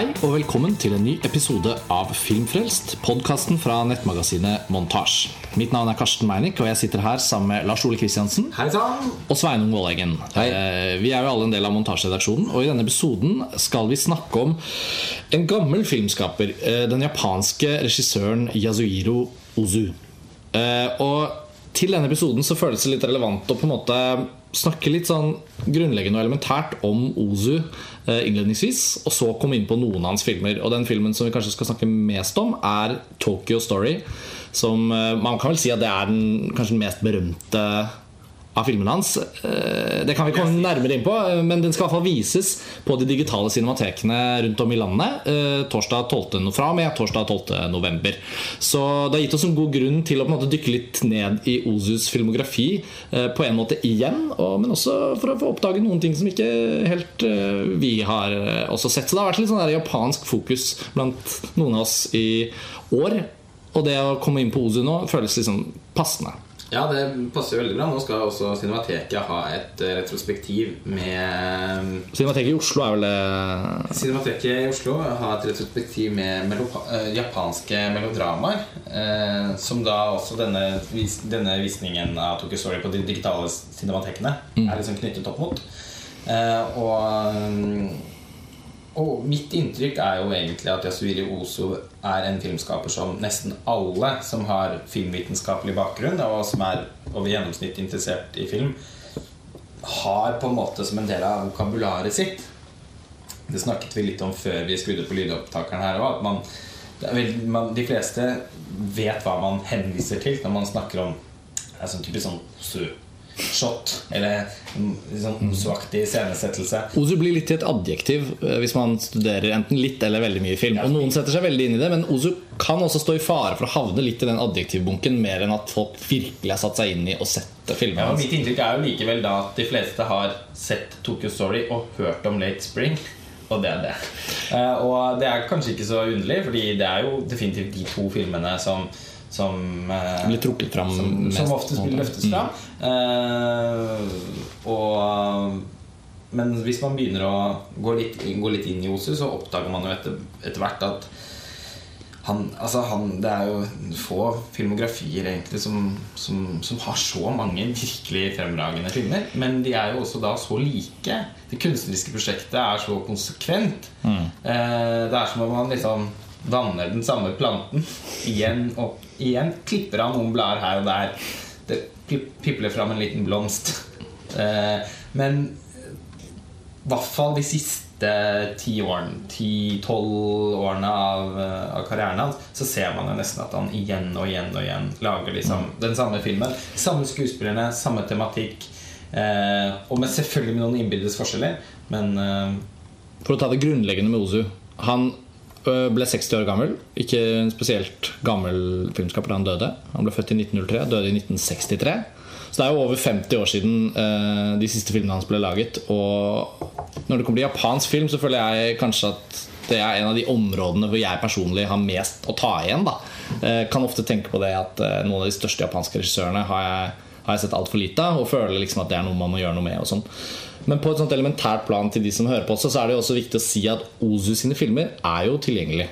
Hei og velkommen til en ny episode av Filmfrelst, podkasten fra nettmagasinet Montasj. Mitt navn er Karsten Meinick, og jeg sitter her sammen med Lars Ole Kristiansen og Sveinung Våleggen. Eh, Vi er jo alle en del av montasjeredaksjonen, og i denne episoden skal vi snakke om en gammel filmskaper. eh, Den japanske regissøren Yasuhiro Ozu. Eh, Og til denne episoden så føles det litt relevant å på en måte snakke litt sånn grunnleggende og elementært om Ozu eh, innledningsvis, og så komme inn på noen av hans filmer. Og den filmen som vi kanskje skal snakke mest om, er Tokyo Story. Som eh, man kan vel si at det er den kanskje mest berømte av filmene hans. Eh, Det kan vi komme nærmere inn på, eh, men den skal i hvert fall vises på de digitale cinematekene rundt om i landet eh, torsdag 12. fra og med torsdag 12. november. Så det har gitt oss en god grunn til å på en måte dykke litt ned i Ozus filmografi på en måte igjen, og, men også for å få oppdage noen ting som ikke helt vi har også sett. Så det har vært litt sånn japansk fokus blant noen av oss i år. Og det å komme inn på Ozu nå føles liksom passende. Ja, det passer veldig bra. Nå skal også Cinemateket ha et eh, retrospektiv med Cinemateket i Oslo er vel det Cinemateket i Oslo har et retrospektiv med eh, japanske melodramaer. Eh, som da også denne, vis denne visningen av Tokyo Story på de digitale cinematekene er liksom knyttet opp mot. Eh, og, og mitt inntrykk er jo egentlig at Yasuhiro Ozo er en filmskaper som nesten alle som har filmvitenskapelig bakgrunn, og som er over gjennomsnitt interessert i film, har på en måte som en del av vokabularet sitt. Det snakket vi litt om før vi skrudde på lydopptakeren her òg. De fleste vet hva man henviser til når man snakker om det er sånn typisk sånn Osu-shot. Eller sånn Osu-aktig scenesettelse. Ozu blir litt til et adjektiv eh, hvis man studerer enten litt eller veldig mye film. Og Noen setter seg veldig inn i det, men Ozu kan også stå i fare for å havne litt i den adjektivbunken, mer enn at folk virkelig har satt seg inn i og sett filmene Ja, og mitt inntrykk er jo likevel da at de fleste har sett Tokyo Story og hørt om Late Spring. Og det er det. Eh, og det er kanskje ikke så underlig, Fordi det er jo definitivt de to filmene som, som eh, Blir trukket fram som, mest, som oftest blir løftes fram. Eh, og Men hvis man begynner å gå litt, gå litt inn i Osu, så oppdager man jo etter, etter hvert at han, altså han, det er jo få filmografier egentlig som, som, som har så mange virkelig fremragende filmer. Men de er jo også da så like. Det kunstneriske prosjektet er så konsekvent. Mm. Eh, det er som om man liksom vanner den samme planten igjen og igjen. Klipper av noen blader her og der. Det pip- pipler fram en liten blomst. Eh, men i hvert fall de siste ti årene, ti-tolv årene av, eh, av karrieren hans, så ser man jo nesten at han igjen og igjen og igjen lager liksom den samme filmen. Samme skuespillerne, samme tematikk. Eh, og med selvfølgelig med noen innbyrdes forskjeller. Men For å ta det grunnleggende med Ozu Han ble 60 år gammel. Ikke en spesielt gammel filmskaper da han døde. Han ble født i 1903, døde i 1963. Så det er jo over 50 år siden eh, de siste filmene hans ble laget. Og når det kommer til japansk film, så føler jeg kanskje at det er en av de områdene hvor jeg personlig har mest å ta igjen. da eh, Kan ofte tenke på det at eh, noen av de største japanske regissørene har jeg, har jeg sett altfor lite av, og føler liksom at det er noe man må gjøre noe med. og sånn Men på et sånt elementært plan til de som hører på oss, så er det jo også viktig å si at Ozu sine filmer er jo tilgjengelige.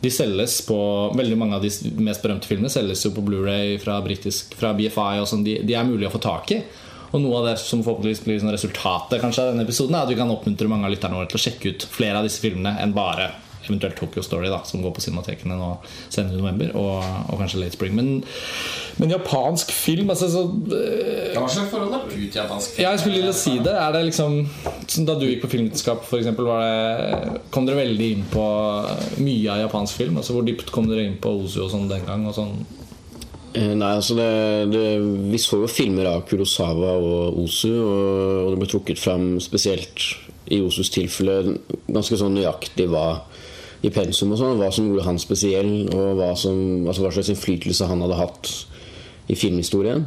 De selges på Veldig mange av de mest berømte filmene selges jo på Blu-ray fra, fra BFI. og sånn, de, de er mulig å få tak i. Og noe av det som forhåpentligvis blir sånn resultatet kanskje av denne episoden, er at vi kan oppmuntre mange av lytterne våre til å sjekke ut flere av disse filmene enn bare eventuelt Tokyo Story, da som går på cinematekene nå senere i november, og, og kanskje Late Spring. Men, men japansk film altså, så, øh, hva slags forhold har du til japansk film? ja, jeg skulle til å si det. Er det liksom som Da du gikk på filmvitenskap, det, kom dere veldig inn på mye av japansk film? Altså Hvor dypt kom dere inn på Ozu og sånn den gang? Og sånn? Eh, Nei, altså det, det, Vi så jo filmer av Kurosawa og Osu, og, og det ble trukket fram spesielt i Osus tilfelle ganske sånn nøyaktig hva i pensum og sånn, hva som gjorde han spesiell, og hva, som, altså hva slags innflytelse han hadde hatt i filmhistorien.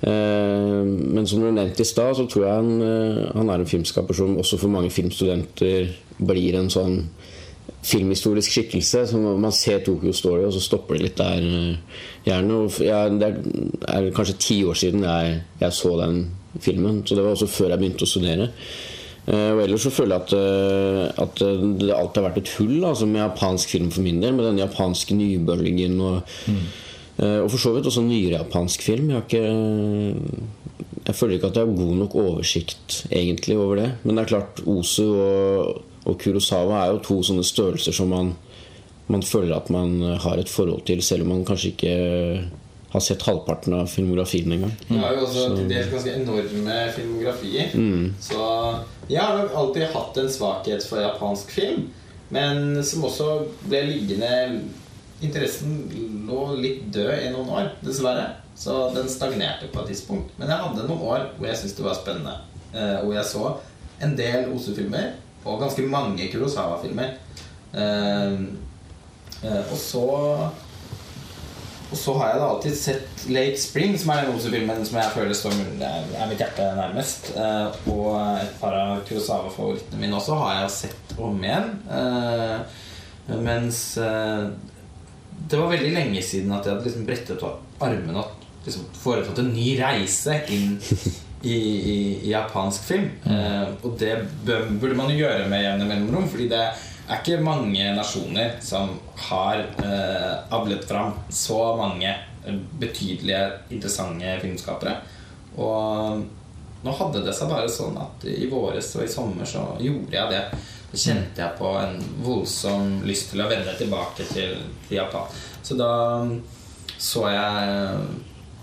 Eh, men som du nevnte i stad, så tror jeg han, eh, han er en filmskaper som også for mange filmstudenter blir en sånn filmhistorisk skikkelse. Som man ser Tokyo Story, og så stopper det litt der. eh, gjerne. Jeg, det er kanskje ti år siden jeg, jeg så den filmen. Så det var også før jeg begynte å studere. Eh, Og ellers så føler jeg at, eh, at eh, det alltid har vært et hull altså, med japansk film for min del. Med den japanske nybølgen og, mm. og for så vidt også nyere japansk film. Jeg har ikke Jeg føler ikke at jeg har god nok oversikt egentlig over det. Men det er klart, Osu og, og Kurosawa er jo to sånne størrelser som man, man føler at man har et forhold til, selv om man kanskje ikke har sett halvparten av filmografien engang. Du har jo også til dels ganske enorme filmografier. Så jeg har nok alltid hatt en svakhet for japansk film, men som også ble liggende Interessen lå litt død i noen år, dessverre. Så den stagnerte på et tidspunkt. Men jeg hadde noen år hvor jeg syntes det var spennende. Eh, hvor jeg så en del Osu-filmer og ganske mange Kurosawa-filmer. Eh, eh, og så og så har jeg da alltid sett Lake Spring, som er den Osu-filmen som jeg føler står er mitt hjerte nærmest. Eh, og et par av Kurosawa-favorittene mine også har jeg sett om igjen. Eh, mens eh, det var veldig lenge siden at jeg hadde liksom brettet opp armene og liksom foretatt en ny reise inn i, i, i japansk film. Eh, og det burde man jo gjøre med jevne mellomrom, fordi det er ikke mange nasjoner som har eh, avlet fram så mange eh, betydelige, interessante filmskapere. Og nå hadde det seg bare sånn at i våres og i sommer så gjorde jeg det. Da kjente jeg på en voldsom lyst til å vende tilbake til, til Japan. Så da så jeg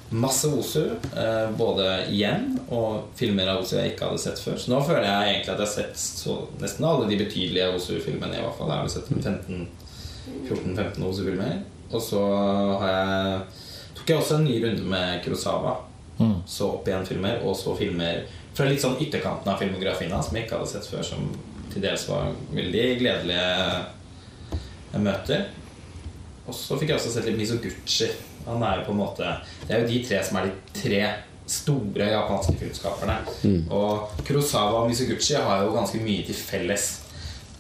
masse Osu, eh, både igjen og filmer av Osu jeg ikke hadde sett før. Så nå føler jeg egentlig at jeg har sett så, nesten alle de betydelige Osu-filmene. i hvert fall Jeg har sett 14-15 Osu-filmer. Og så har jeg tok jeg også en ny runde med Kurosawa. Så opp igjen filmer, og så filmer fra litt sånn ytterkanten av filmografien hans, som jeg ikke hadde sett før, som til dels var veldig gledelige møter. Og så fikk jeg også sett litt Mizoguchi. Han er jo på en måte Det er jo de tre som er de tre store japanske filmskaperne. Og Kurosawa og Mizuguchi har jo ganske mye til felles.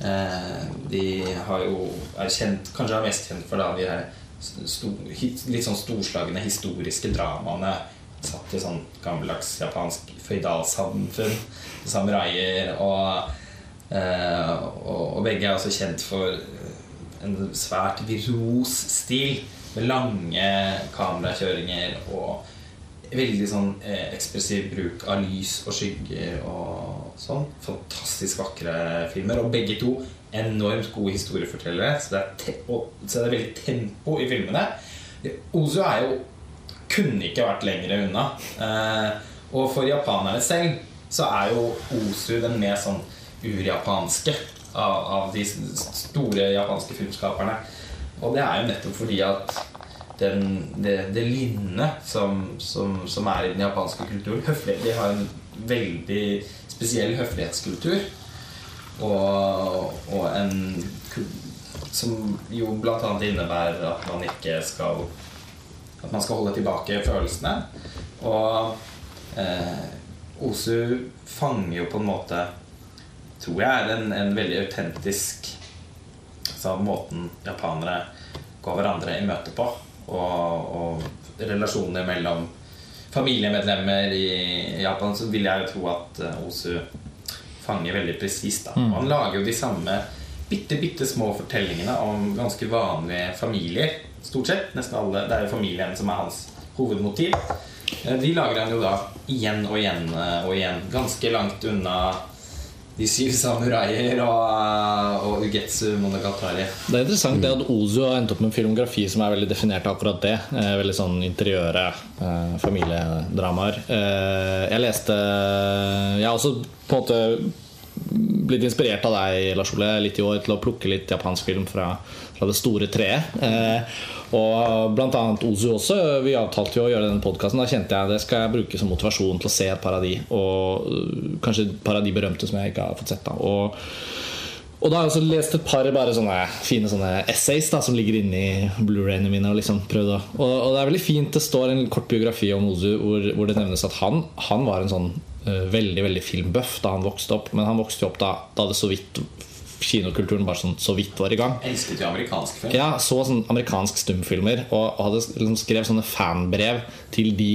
Eh, de har jo er kjent, kanskje er mest kjent for da de her litt sånn storslagne historiske dramaene satt i sånn gammeldags japansk føydalsamfunn. Samuraier og, eh, og, og begge er også kjent for en svært viros stil med lange kamerakjøringer og veldig sånn eh, ekspressiv bruk av lys og skygger og sånn. Fantastisk vakre filmer. Og begge to enormt gode historiefortellere. Så det er, te og, så det er veldig tempo i filmene. Ozu er jo kunne ikke vært lenger unna. Eh, og for japanerne selv så er jo Ozu den mer sånn urjapanske av, av de store japanske filmskaperne. Og det er jo nettopp fordi at den, det, det linnet som, som, som er i den japanske kulturen De har en veldig spesiell høflighetskultur. Og, og en som jo bl.a. innebærer at man ikke skal At man skal holde tilbake følelsene. Og eh, Osu fanger jo på en måte Tror jeg er en, en veldig autentisk altså måten japanere går hverandre i møte på. Og, og relasjoner mellom familiemedlemmer i Japan, så vil jeg jo tro at eh, Osu fanger veldig presist. da. Han lager jo de samme bitte, bitte små fortellingene om ganske vanlige familier. Stort sett. Nesten alle. Det er jo familien som er hans hovedmotiv. Eh, De lager han jo da igjen og igjen eh, og igjen. Ganske langt unna De syv samuraier og, og Ugetsu Monogatari. Det er interessant det at Ozu har endt opp med en filmografi som er veldig definert av akkurat det. Eh, veldig sånn interiøre eh, familiedramaer. Eh, jeg leste Jeg har også på en måte blitt inspirert av deg, Lars Ole, litt i år til å plukke litt japansk film fra, fra det store treet. Eh, og blant annet Ozu også. Vi avtalte jo å gjøre denne podkasten. Da kjente jeg det skal jeg bruke som motivasjon til å se et par av de. Og øh, kanskje et par av de berømte som jeg ikke har fått sett. da Og og da har jeg også lest et par bare sånne fine sånne essays da, som ligger inni Blu-rayene mine. Og liksom prøvd og, og det er veldig fint. Det står en kort biografi om Ozu hvor, hvor det nevnes at han, han var en sånn eh, veldig veldig filmbuff da han vokste opp. Men han vokste jo opp da, da det så vidt kinokulturen bare sånn, så vidt var i gang. Elsket jo amerikansk film. Ja, så sånn amerikansk stumfilmer og, og hadde liksom skrev sånne fanbrev til de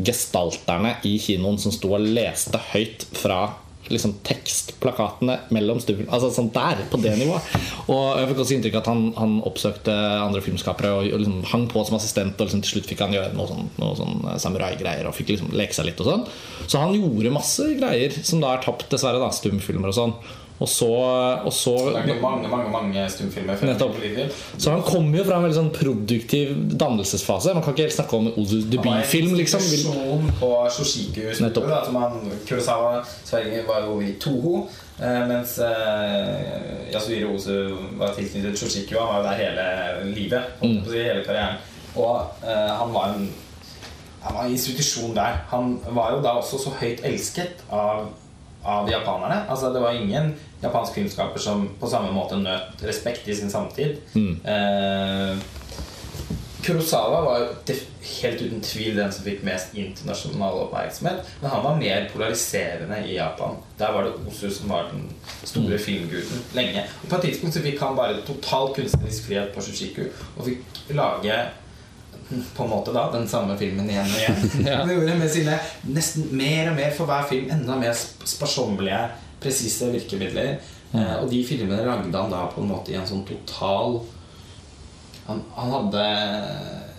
gestalterne i kinoen som sto og leste høyt fra liksom tekstplakatene mellom stumfilm. Altså sånn der, på det nivået. Og jeg fikk også inntrykk av at han, han oppsøkte andre filmskapere og, og liksom hang på som assistent. Og liksom til slutt fikk han gjøre noe sånn, noe sånn samurai-greier og fikk liksom leke seg litt og sånn. Så han gjorde masse greier som da er tapt, dessverre, da, stumfilmer og sånn. Og så, og så mange, mange, mange stumfilmer. Så han kommer jo fra en veldig sånn produktiv dannelsesfase. Man kan ikke helt snakke om debutfilm, liksom. På Shoshiku Nettopp. som han, Kurosawa Sverige var jo i Toho. eh, mens eh, Yasuhiro Ozu var tilknyttet Shoshiku. Han var jo der hele livet. mm. hele karrieren Og eh, han var en Han var en institusjon der. Han var jo da også så høyt elsket av, av japanerne. Altså Det var ingen japansk filmskaper som på samme måte nøt respekt i sin samtid. Eh, Kurosawa var helt uten tvil den som fikk mest internasjonal oppmerksomhet. Men han var mer polariserende i Japan. Der var det Osu som var den store filmguden lenge. Og på et tidspunkt så fikk han bare total kunstnerisk frihet på Shushiku og fikk lage på en måte da den samme filmen igjen og igjen. Ja. Gjorde med sine nesten mer og mer for hver film enda mer sp- sparsommelige, presise virkemidler. Eh, og de filmene lagde han da på en måte i en sånn total han, han hadde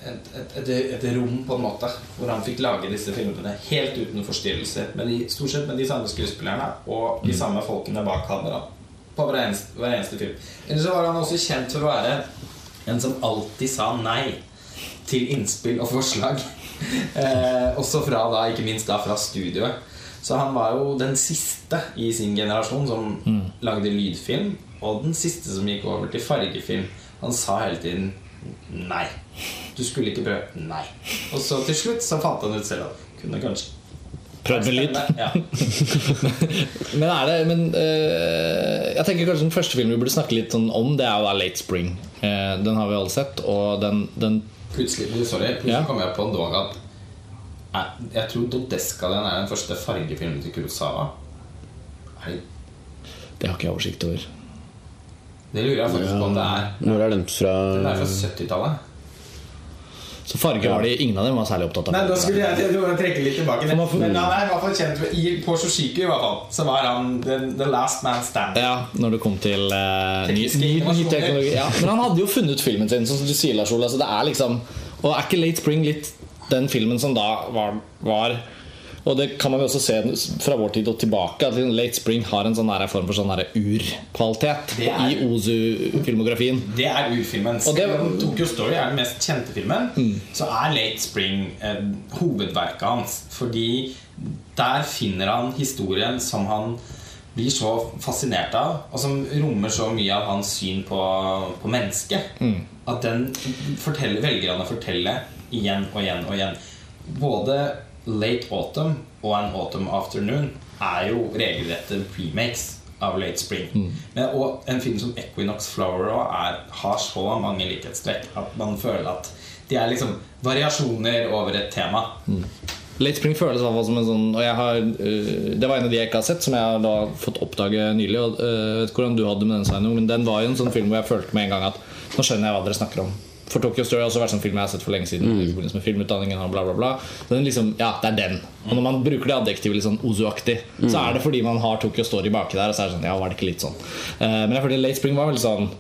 et, et, et, et rom på en måte hvor han fikk lage disse filmene helt uten forstyrrelser. Med de, stort sett med de samme skuespillerne og de samme folkene bak kamera. På hver eneste, hver eneste film. Ellers så var han også kjent for å være en som alltid sa nei til innspill og forslag. eh, også fra da, ikke minst da fra studioet. Så han var jo den siste i sin generasjon som lagde lydfilm, og den siste som gikk over til fargefilm. Han sa hele tiden nei. Du skulle ikke prøve. Nei. Og så til slutt så fant han ut selv at kunne kanskje Prøvd med lyd. Ja. Men er det Men eh, jeg tenker kanskje den første filmen vi burde snakke litt sånn om, det er jo da Late Spring. Eh, den har vi alle sett, og den, den Plutselig, sorry, plutselig Ja. kom jeg på en dag at jeg, jeg tror den er den første fargefilmen til Kurosawa. Er det, Det har ikke jeg oversikt over. det lurer jeg faktisk på om det er. Når er den fra? Den er fra 70-tallet. Så farge var de ingen av dem var særlig opptatt av. Nei, da skulle jeg, jeg, trekke litt tilbake. Men, han er i hvert fall kjent for- i, På Shoshiku i hvert fall Så var han the, the last man standing. Ja, når det kom til uh, ny, ny, ny teknologi. Ja, men han hadde jo funnet filmen sin, sånn som du sier, Lars Ole. Altså, det er liksom, og er ikke Late Spring litt den filmen som da var, var Og det kan man jo også se fra vår tid og tilbake, at liksom Late Spring har en sånn form for sånn urkvalitet i Ozu-filmografien. Det er urfilmen. Tokyo Story er den mest kjente filmen, så er Late Spring eh, hovedverket hans. Fordi der finner han historien som han blir så fascinert av, og som rommer så mye av hans syn på, på mennesket, at den velger han å fortelle igjen og igjen og igjen. Både Late Autumn og An Autumn Afternoon er jo regelrette remakes av Late Spring. Men, og en film som Equinox Flower er, har så mange likhetstrekk at man føler at de er liksom variasjoner over et tema. Late Spring føles som en sånn og jeg har, øh, Det var en av de jeg ikke har sett, som jeg har da fått oppdage nylig. Og, øh, jeg vet ikke hvordan du hadde med den, men den var jo en sånn film hvor jeg følte med en gang at nå skjønner jeg hva dere snakker om. For Tokyo Story har også vært en film jeg har sett for lenge siden. I forbindelse med filmutdanningen og bla bla bla Den liksom, Ja, det er den. Og når man bruker det adjektivet litt sånn Ozu-aktig, så er det fordi man har Tokyo Story baki der. Og så er det sånn, ja, var det ikke litt sånn uh, Men jeg følte Late Spring var veldig sånn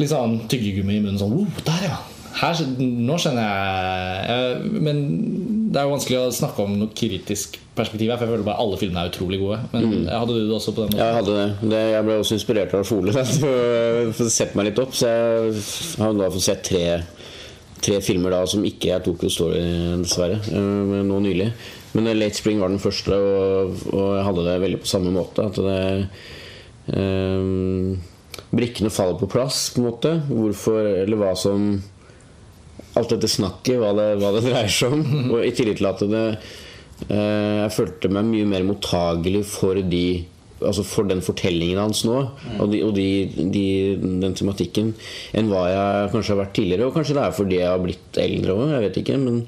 Litt sånn tyggegummi i munnen. Sånn, oh, der ja her, Nå skjønner jeg eh, Men det er jo vanskelig å snakke om noe kritisk perspektiv her, for jeg føler bare alle filmene er utrolig gode. Men hadde du det også på den måten? Ja, jeg hadde det. det. Jeg ble også inspirert av Ole For å sette meg litt opp. Så jeg har da fått sett tre, tre filmer da som ikke er Tokyo Story, dessverre. eh, Nå nylig. Men eh, Late Spring var den første, og, og jeg hadde det veldig på samme måte. At det um, Brikkene faller på plass, på en måte. Hvorfor, eller hva som Alt dette snakket, hva det, hva det dreier seg om. Og i tillegg til at det eh, Jeg følte meg mye mer mottagelig for de Altså for den fortellingen hans nå, og, de, og de, de, den tematikken, enn hva jeg kanskje har vært tidligere. Og kanskje det er fordi jeg har blitt eldre òg, jeg vet ikke. Men,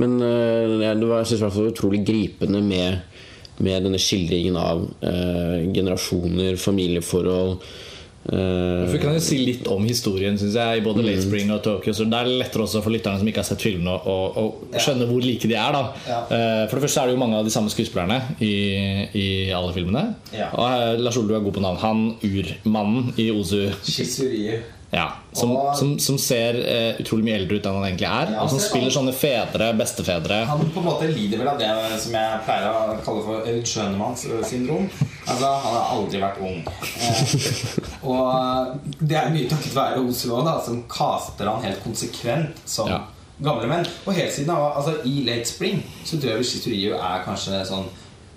men eh, det var, jeg synes det var utrolig gripende med, med denne skildringen av eh, generasjoner, familieforhold, For Vi kan jo si litt om historien syns jeg i både Late Spring og Tokyo. Så Det er lettere også for lytterne som ikke har sett filmene, å, å skjønne hvor like de er. da Ja. Eh, For det første er det jo mange av de samme skuespillerne i, i alle filmene. Ja. Og eh, Lars Ole, du er god på navn. Han urmannen i Ozu. Shizuriyu. Ja, som, Og- som, som ser uh, utrolig mye eldre ut enn han egentlig er. Ja, og som spiller sånne fedre, bestefedre. Han på en måte lider vel av det som jeg pleier å kalle for Schønemanns-syndrom. Altså, han har aldri vært ung. Eh, og det er mye takket være Oslo da, som caster han helt konsekvent som Ja. gamle menn. Og helt siden altså, I Late Spring så tror jeg Shizuriyu er kanskje sånn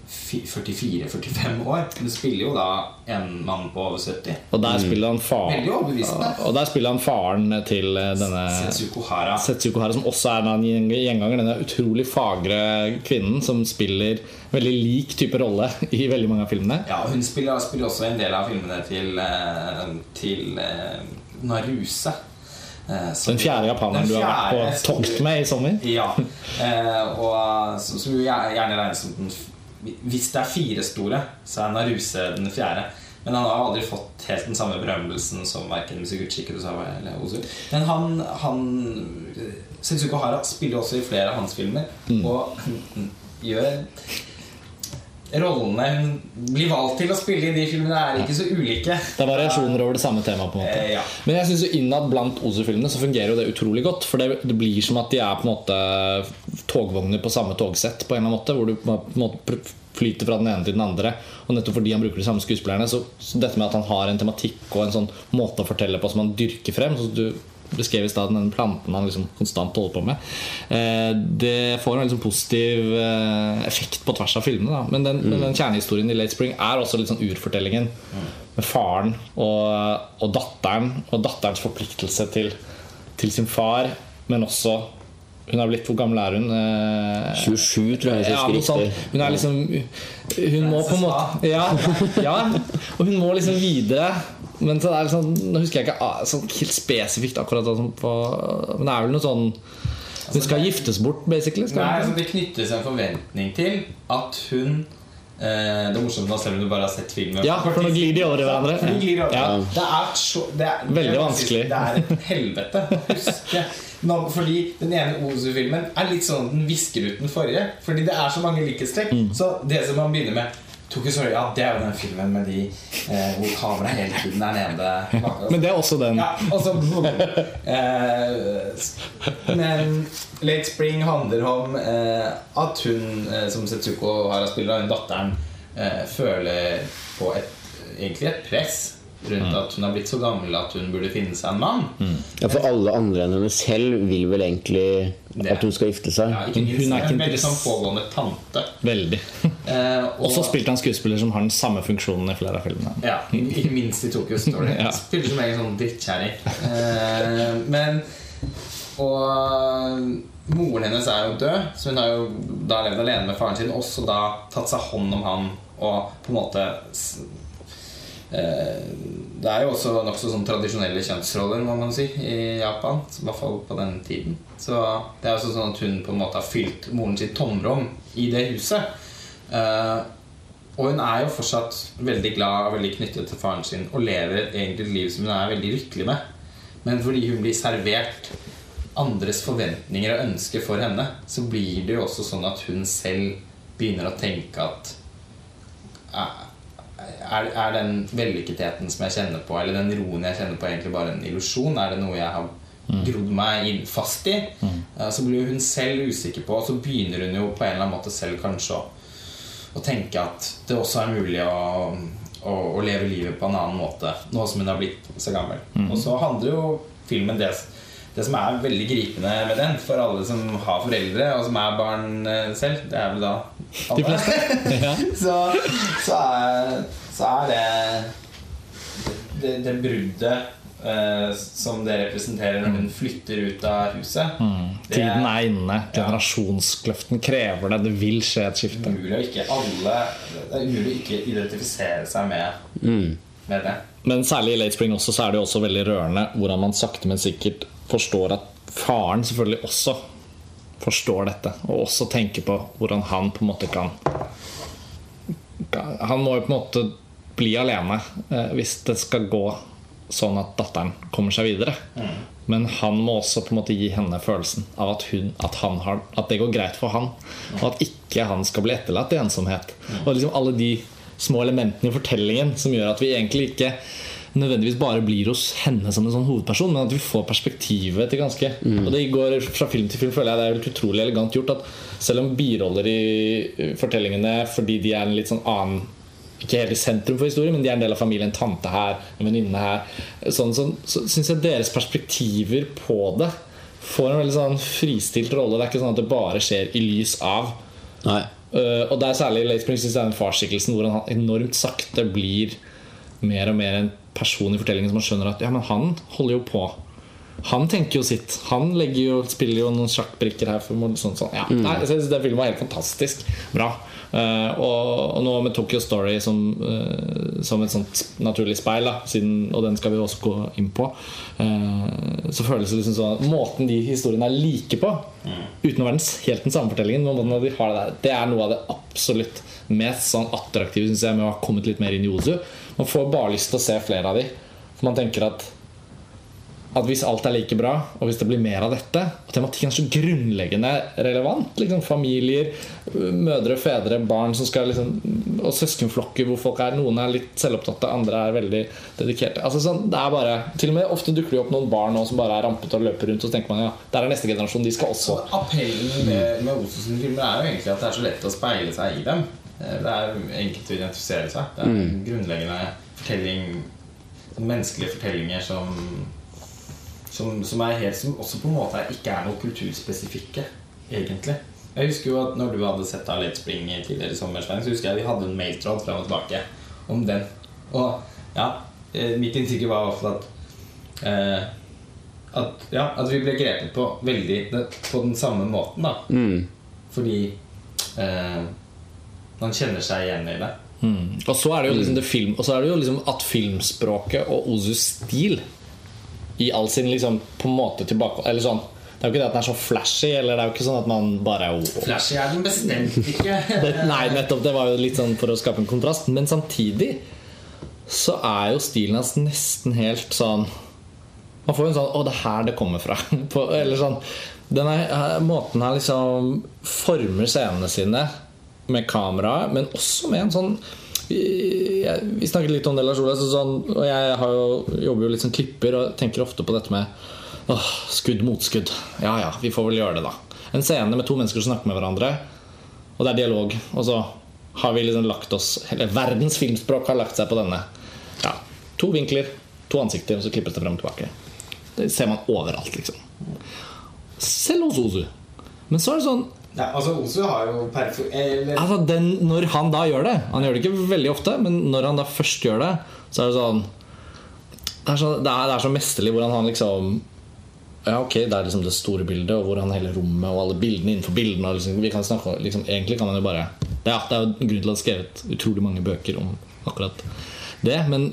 44-45 år. Men det spiller jo da en mann på over 70. Og der spiller han faren. Og der spiller han faren til eh, denne Setsuko Hara. Setsuko Hara, som også er en gjeng- gjenganger. Denne utrolig fagre kvinnen som spiller veldig lik type rolle i veldig mange av filmene. Ja, hun spiller, spiller også en del av filmene til, eh, til eh, Naruse. Så, Den fjerde japaneren du har vært på tokt med i sommer. Ja. Og som, som gjerne regnes som den Hvis det er fire store, så er Naruse den fjerde. Men han har aldri fått helt den samme berømmelsen som verken Mizuguchi Kurosawa eller Ozu. Men han, han Setsuko Hara spiller også i flere av hans filmer. Mm. Og gjør Rollene hun blir valgt til å spille i de filmene, er ikke så ulike. Det er variasjoner over det samme temaet. på en måte Eh, ja. Men jeg synes jo innad blant Ozu-filmene så fungerer jo det utrolig godt. For det, det blir som at de er på en måte togvogner på samme togsett. På en eller annen måte Hvor du på en måte flyter fra den ene til den andre. Og nettopp fordi han bruker de samme skuespillerne, så, så dette med at han har en tematikk og en sånn måte å fortelle på som han dyrker frem så du beskrev i stad, den planten han liksom konstant holder på med. Eh, det får en sånn positiv eh, effekt på tvers av filmene. Da. Men den, mm. den kjernehistorien i Late Spring er også litt sånn urfortellingen. Med faren og, og datteren, og datterens forpliktelse til, til sin far, men også Hun er blitt Hvor gammel er hun? Eh, 27, tror jeg jeg ja, noe sånt. Hun er liksom Hun må på en måte ja, ja, og hun må liksom videre. Men så er det sånn, nå husker jeg ikke ah, sånn helt spesifikt akkurat sånn på, Men det er vel noe sånn Hun skal giftes bort, basically. Nei, altså? Det knyttes en forventning til at hun eh, Det er morsomt nå, selv om du bare har sett filmen. Ja, for nå glir de over i hverandre. De over. Ja. Det er så det er, Veldig er- vanskelig. Det er et helvete å huske. Nå, fordi den ene Ozu-filmen er litt sånn den visker ut den forrige. Fordi det er så mange likhetstrekk. Mm. Så det som man begynner med Story, ja, det er jo den filmen med de eh, hvor kameraet hele tiden er nede. bak. Men det er også den. Ja, også, eh, Men Late Spring handler om eh, at hun, eh, som Setsuko Hara spiller, datteren, eh, føler på et, egentlig et press rundt at hun har blitt så gammel at hun burde finne seg en mann. Ja, For alle andre enn henne selv vil vel egentlig at hun skal gifte seg. Ja, ikke minst hun er ikke en veldig sånn pågående tante. Veldig. Eh, og, så spilte han skuespiller som har den samme funksjonen i flere av filmene. Ja, ikke minst i Tokyo Story. Ja. Spiller som egen sånn drittkjerring. Eh, men Og moren hennes er jo død, så hun har jo da levd alene med faren sin. Også da tatt seg hånd om han og på en måte Det er jo også nokså sånn tradisjonelle kjønnsroller, må man si, i Japan. I hvert fall på den tiden. Så det er også sånn at hun på en måte har fylt moren sitt tomrom i det huset. Eh, og hun er jo fortsatt veldig glad og veldig knyttet til faren sin og lever egentlig et liv som hun er veldig lykkelig med. Men fordi hun blir servert andres forventninger og ønsker for henne, så blir det jo også sånn at hun selv begynner å tenke at er, er den vellykketheten som jeg kjenner på, eller den roen jeg kjenner på, egentlig bare en illusjon? Er det noe jeg har grodd meg inn fast i? Mm. Så blir hun selv usikker på, og så begynner hun jo på en eller annen måte selv kanskje å å tenke at det også er mulig å, å, å leve livet på en annen måte nå som hun har blitt så gammel. Og så handler jo filmen det, det som er veldig gripende med den, for alle som har foreldre, og som er barn eh, selv, det er vel da De fleste. Ja. så, så, er, så er det det, det bruddet uh, som det representerer når hun flytter ut av huset. Mm. Tiden er inne. Generasjonskløften krever det. Det vil skje et skifte. umulig å ikke alle Det er umulig å ikke identifisere seg med, med det. Men særlig i Late Spring også, så er det jo også veldig rørende hvordan man sakte, men sikkert forstår at faren selvfølgelig også forstår dette. Og også tenker på hvordan han på en måte kan Han må jo på en måte bli alene eh, hvis det skal gå sånn at datteren kommer seg videre. Men han må også på en måte gi henne følelsen av at, hun, at, har, at det går greit for han. Og at ikke han skal bli etterlatt i ensomhet. Og liksom alle de små elementene i fortellingen som gjør at vi egentlig ikke nødvendigvis bare blir hos henne som en sånn hovedperson, men at vi får perspektivet til ganske Og det går fra film til film, føler jeg det er helt utrolig elegant gjort. At selv om biroller i fortellingene, fordi de er en litt sånn annen ikke helt i sentrum for historien, men de er en del av familien. Tante her, en venninne her. Sånn, sånn, så syns jeg deres perspektiver på det får en veldig sånn fristilt rolle. Det er ikke sånn at det bare skjer i lys av. Nei. Uh, og det er særlig i Late Spring jeg den farsskikkelsen hvor han enormt sakte blir mer og mer en person i fortellingen som man skjønner at ja, men han holder jo på. Han tenker jo sitt. Han jo, spiller jo noen sjakkbrikker her. For, sånn, sånn. Ja, nei, jeg synes Den filmen var helt fantastisk bra. Uh, og, og nå med Tokyo Story som, uh, som et sånt naturlig speil, da, siden, og den skal vi også gå inn på, uh, så føles det liksom sånn måten de historiene er like på, uten å være den, helt den samme fortellingen, måten de har det, der, det er noe av det absolutt mest sånn attraktive synes jeg, med å ha kommet litt mer inn i Ozu. Man får bare lyst til å se flere av de. For man tenker at at hvis alt er like bra, og hvis det blir mer av dette Og tematikken er så grunnleggende relevant. Liksom Familier, mødre, fedre, barn som skal liksom, og søskenflokker hvor folk er noen er litt selvopptatte, andre er veldig dedikerte. Altså sånn, det er bare Til og med Ofte dukker det opp noen barn nå som bare er rampete og løper rundt, og så tenker man ja, der er neste generasjon. De skal også Så appellen med, med Osos filmer er jo egentlig at det er så lett å speile seg i dem. Eh, Det er enkelt å identifisere seg. Det er en grunnleggende fortelling Menneskelige fortellinger som som, som, er helt, som også på en måte ikke er noe kulturspesifikke, egentlig. Jeg husker jo at når du hadde sett av Let's Spring tidligere i sommer, så husker jeg vi hadde en mailtråd fram og tilbake om den. Og ja, eh, mitt inntrykk var i at eh, at, ja, at vi ble grepet på veldig på den samme måten, da. Fordi eh, man kjenner seg igjen i det. Mm. Og så er det jo liksom, det film, og så er det jo liksom at filmspråket og Ozus stil i all sin liksom på en måte tilbake Eller sånn Det er jo ikke det at den er så flashy, eller det er jo ikke sånn at man bare er Flashy er den bestemt ikke. det, Nei, nettopp. Det var jo litt sånn for å skape en kontrast. Men samtidig så er jo stilen hans nesten helt sånn Man får jo en sånn Å, det er her det kommer fra. På, eller sånn Denne måten her liksom former scenene sine med kamera, men også med en sånn vi, snakket litt om det, Lars Ola. Sånn, og jeg jo, jobber jo litt som klipper og tenker ofte på dette med åh, skudd mot skudd. Ja ja, vi får vel gjøre det, da. En scene med to mennesker som snakker med hverandre, og det er dialog. Og så har vi liksom lagt oss Eller verdens filmspråk har lagt seg på denne. Ja, To vinkler, to ansikter, og så klippes det frem og tilbake. Det ser man overalt, liksom. Selv hos Ozu. Men så er det sånn ja, altså Ozu har jo perfo... Eller... Altså den, Når han da gjør det Han gjør det ikke veldig ofte, men når han da først gjør det, så er det sånn Det er så, det er, det er så mesterlig hvordan han liksom Ja, ok, det er liksom det store bildet, og hvordan hele rommet og alle bildene innenfor bildene liksom, vi kan snakke, liksom, Egentlig kan man jo bare det, er, det er jo en grunn til å ha skrevet utrolig mange bøker om akkurat det, men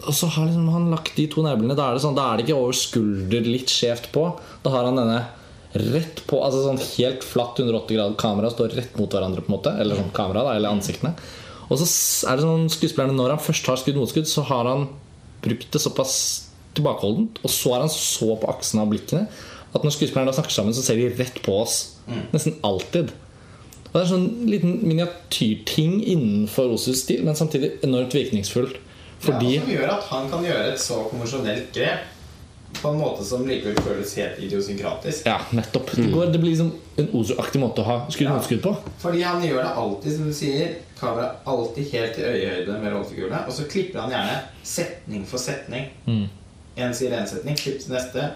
og så har liksom han lagt de to neblene. Da det sånn, da er det ikke over skulder litt skjevt på. Da har han denne rett på Altså sånn helt flatt 180 grader kamera står rett mot hverandre, på en måte eller sånn kamera da, eller ansiktene. Og så er det sånn skuespillerne når han først har skudd mot skudd, så har han brukt det såpass tilbakeholdent, og så er han så på aksene av blikkene at når skuespillerne snakker sammen, så ser de rett på oss. Nesten alltid. Og Det er sånn liten miniatyrting innenfor Osus stil, men samtidig enormt virkningsfullt. Fordi ja, Som gjør at han kan gjøre et så konvensjonelt grep på en måte som likevel føles helt idiosynkratisk. Ja, nettopp. Det, går, det blir liksom en Ozo-aktig måte å ha skudd mot skudd på. Fordi han gjør det alltid, som du sier. Kamera alltid helt i øyehøyde med rollefigurene. Og så klipper han gjerne setning for setning. Mm. En sier én setning, klipp til neste.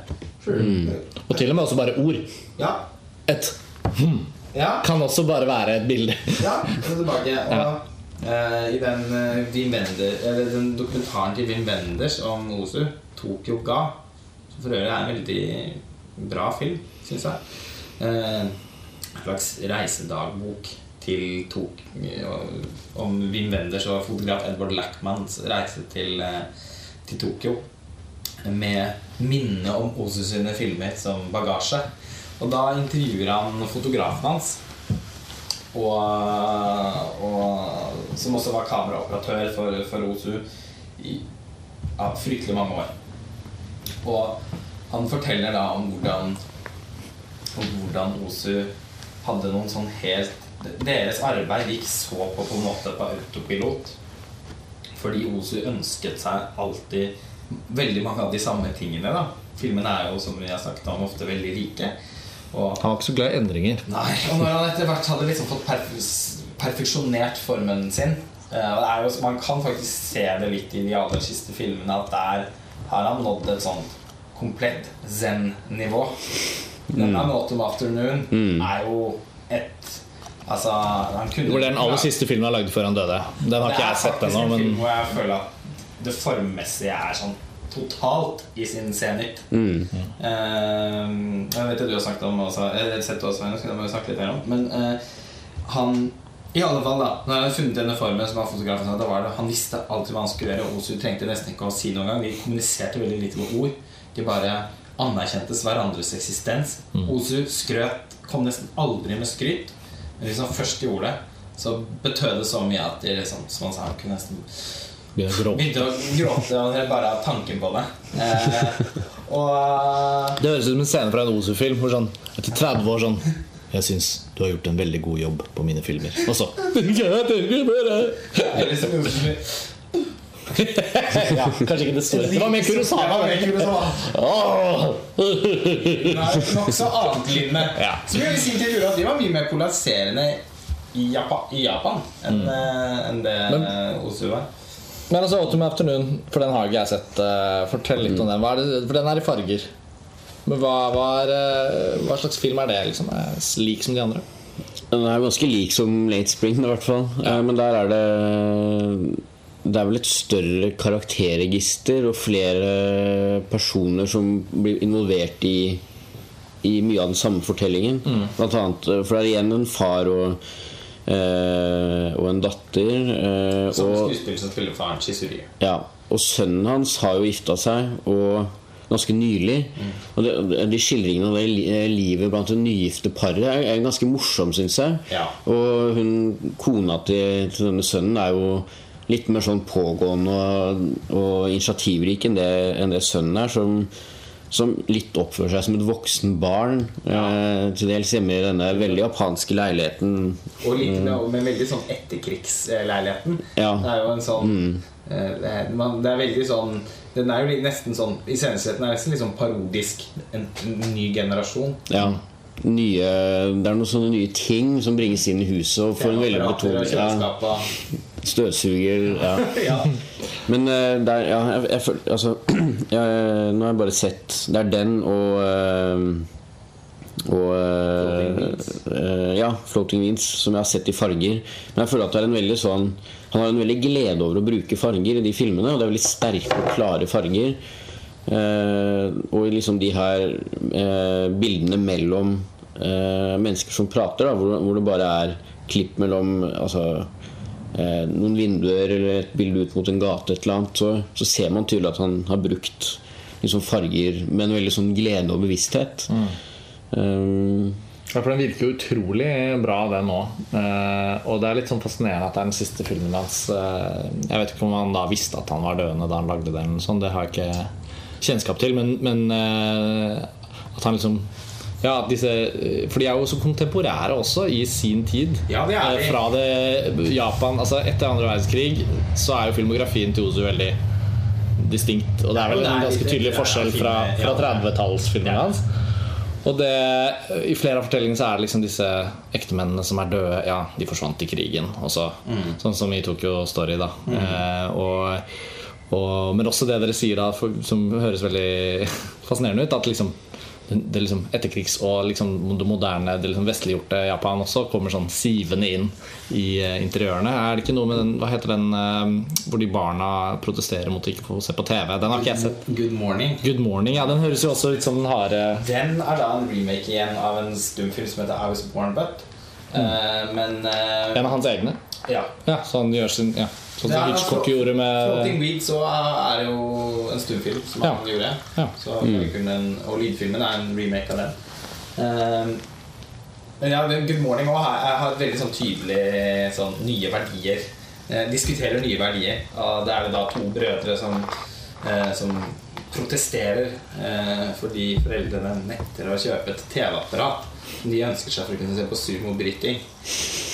Og til og med også bare ord. Ja. Et hm ja. kan også bare være et bilde. Ja, og tilbake. Og eh, i den, uh, Wim Wender, eller den dokumentaren til Wim Wenders om Ozu, 'Tokyo Ga', som for øvrig er en veldig bra film, syns jeg eh, En slags reisedagbok til Tok om Wim Wenders og fotograf Edward Lackmans reise til, eh, til Tokyo. Med minne om Osu sine filmer som bagasje. Og da intervjuer han fotografen hans. Og, og, som også var kameraoperatør for, for Osu I, ja, fryktelig mange år. Og han forteller da om hvordan Om hvordan Osu hadde noen sånn helt Deres arbeid gikk så på på en måte på autopilot. Fordi Osu ønsket seg alltid veldig mange av de samme tingene. da Filmene er jo, som vi har snakket om, ofte veldig like. Og Han var ikke så glad i endringer. Nei, og når han etter hvert hadde liksom fått perf perfeksjonert formen sin eh, og det er jo, Man kan faktisk se det litt i de aller siste filmene at der har han nådd et sånt komplett zen-nivå. Denne Mm. 'Autumn Afternoon' er jo et Altså, han kunne Det var den aller siste filmen han lagde før han døde. Den har ikke jeg sett faktisk ennå, en film hvor jeg føler at det formmessige er sånn totalt i sin senit. Uh, jeg vet at du har snakket om også, Jeg har sett det også, Svein, skal snakke litt mer om. Men uh, han i alle fall da Når jeg hadde funnet denne formen, som han fotografen sa, da var det, han visste alltid hva han skulle gjøre. Osu trengte nesten ikke å si noen gang. De kommuniserte veldig lite med ord. De bare anerkjentes hverandres eksistens. Osu skrøt, kom nesten aldri med skryt. Men hvis han først gjorde det, så betød det så mye at de liksom, som han sa, han kunne nesten begynte å gråte bare av tanken på det. Eh, og Det høres ut som en scene fra en Osu-film. Sånn, etter 30 år sånn Jeg syns du har gjort en veldig god jobb på mine filmer. Og så ja, Kanskje ikke det store. Det var mer Kurosawa. Nokså anetlignende. Ja. Som jeg vil si til Ura at de var mye mer polariserende i Japan, i Japan enn eh, enn det Men- Osu var. Men altså Autumn Afternoon, for den har ikke jeg sett. eh, fortell litt om den. Hva er det, for den er i farger. Men hva, hva, er, eh, hva slags film er det? liksom? Er lik som de andre? Den er ganske lik som Late Spring, i hvert fall. Ja. Men der er det Det er vel et større karakterregister og flere personer som blir involvert i, i mye av den samme fortellingen. Blant annet, eh, for det er igjen en far og, eh, og en datter. Eh, Som skuespiller som spiller faren Chisuri. ja, og sønnen hans har jo gifta seg og ganske nylig. Og det, de skildringene av det livet blant det nygifte paret er, er ganske morsom, syns jeg. Ja. Og hun, kona til, til denne sønnen er jo litt mer sånn pågående og, og initiativrik enn det, enn det sønnen er. Som, som litt oppfører seg som et voksen barn. Eh, til dels hjemme i denne veldig japanske leiligheten. Og litt med, med veldig sånn etterkrigsleiligheten. Ja. Det er jo en sånn er, man, det er veldig sånn Den er jo nesten sånn Iscenesetten er nesten litt sånn parodisk. En, en ny generasjon. Ja. Nye, det er noen sånne nye ting som bringes inn i huset. Og får en veldig betoning ja, Støvsuger. Ja. ja. Men eh, der, ja, jeg, jeg, altså, jeg, Nå har jeg bare sett Det er den og eh, og Floating eh, eh, Ja, Floating Wins som jeg har sett i farger. Men jeg føler at det er en veldig sånn han har en veldig glede over å bruke farger i de filmene. Og det er veldig sterke og klare farger. Eh, og liksom de her eh, bildene mellom eh, mennesker som prater, da, hvor, hvor det bare er klipp mellom altså, eh, noen vinduer eller et bilde ut mot en gate, et eller annet, så, så ser man tydelig at han har brukt liksom, farger med en veldig sånn glede og bevissthet. Eh, Ja, for Den virker jo utrolig bra, den òg. Uh, og det er litt sånn fascinerende at det er den siste filmen hans. Uh, jeg vet ikke om han da visste at han var døende da han lagde den. Sånn, det har jeg ikke kjennskap til. Men, men uh, at han liksom ja, disse, For de er jo så kontemporære også i sin tid. Ja, det er de. Eh, Fra det Japan altså Etter andre verdenskrig så er jo filmografien til Ozu veldig distinkt. Og det er vel en ganske tydelig forskjell fra, fra ja. 30-tallsfilmene Ja. hans. Og det, I flere av fortellingene så er det liksom disse ektemennene som er døde. Ja, de forsvant i krigen. Også, Sånn som i Tokyo Story. da eh, og, og, Men også det dere sier, da for, som høres veldig fascinerende ut. At liksom det, liksom etterkrigs- og liksom det moderne, det liksom vestliggjorte Japan også kommer sånn sivende inn i eh, interiørene. Er det ikke noe med den Hva heter den eh, hvor de barna protesterer mot å ikke få se på TV? Den har ikke jeg sett. Good Morning. Good Morning, ja, den høres jo også ut som den harde Den er da en remake igjen av en stumfilm som heter I Was Born But. Eh, men uh, En av hans egne? ja. Ja, så han gjør sin ja. Sånn som Hitchcock gjorde Floating med Weeds så er det jo en stumfilm som Ja. han gjorde. Ja. Så kunne en, og lydfilmen er en remake av den. Um, men ja, Good Morning også har, har veldig sånn tydelig sånn nye verdier. Eh, diskuterer nye verdier. Og det er jo da to brødre som eh, som protesterer eh, fordi foreldrene nekter å kjøpe et TV-apparat de ønsker seg for å kunne se på sumobryting.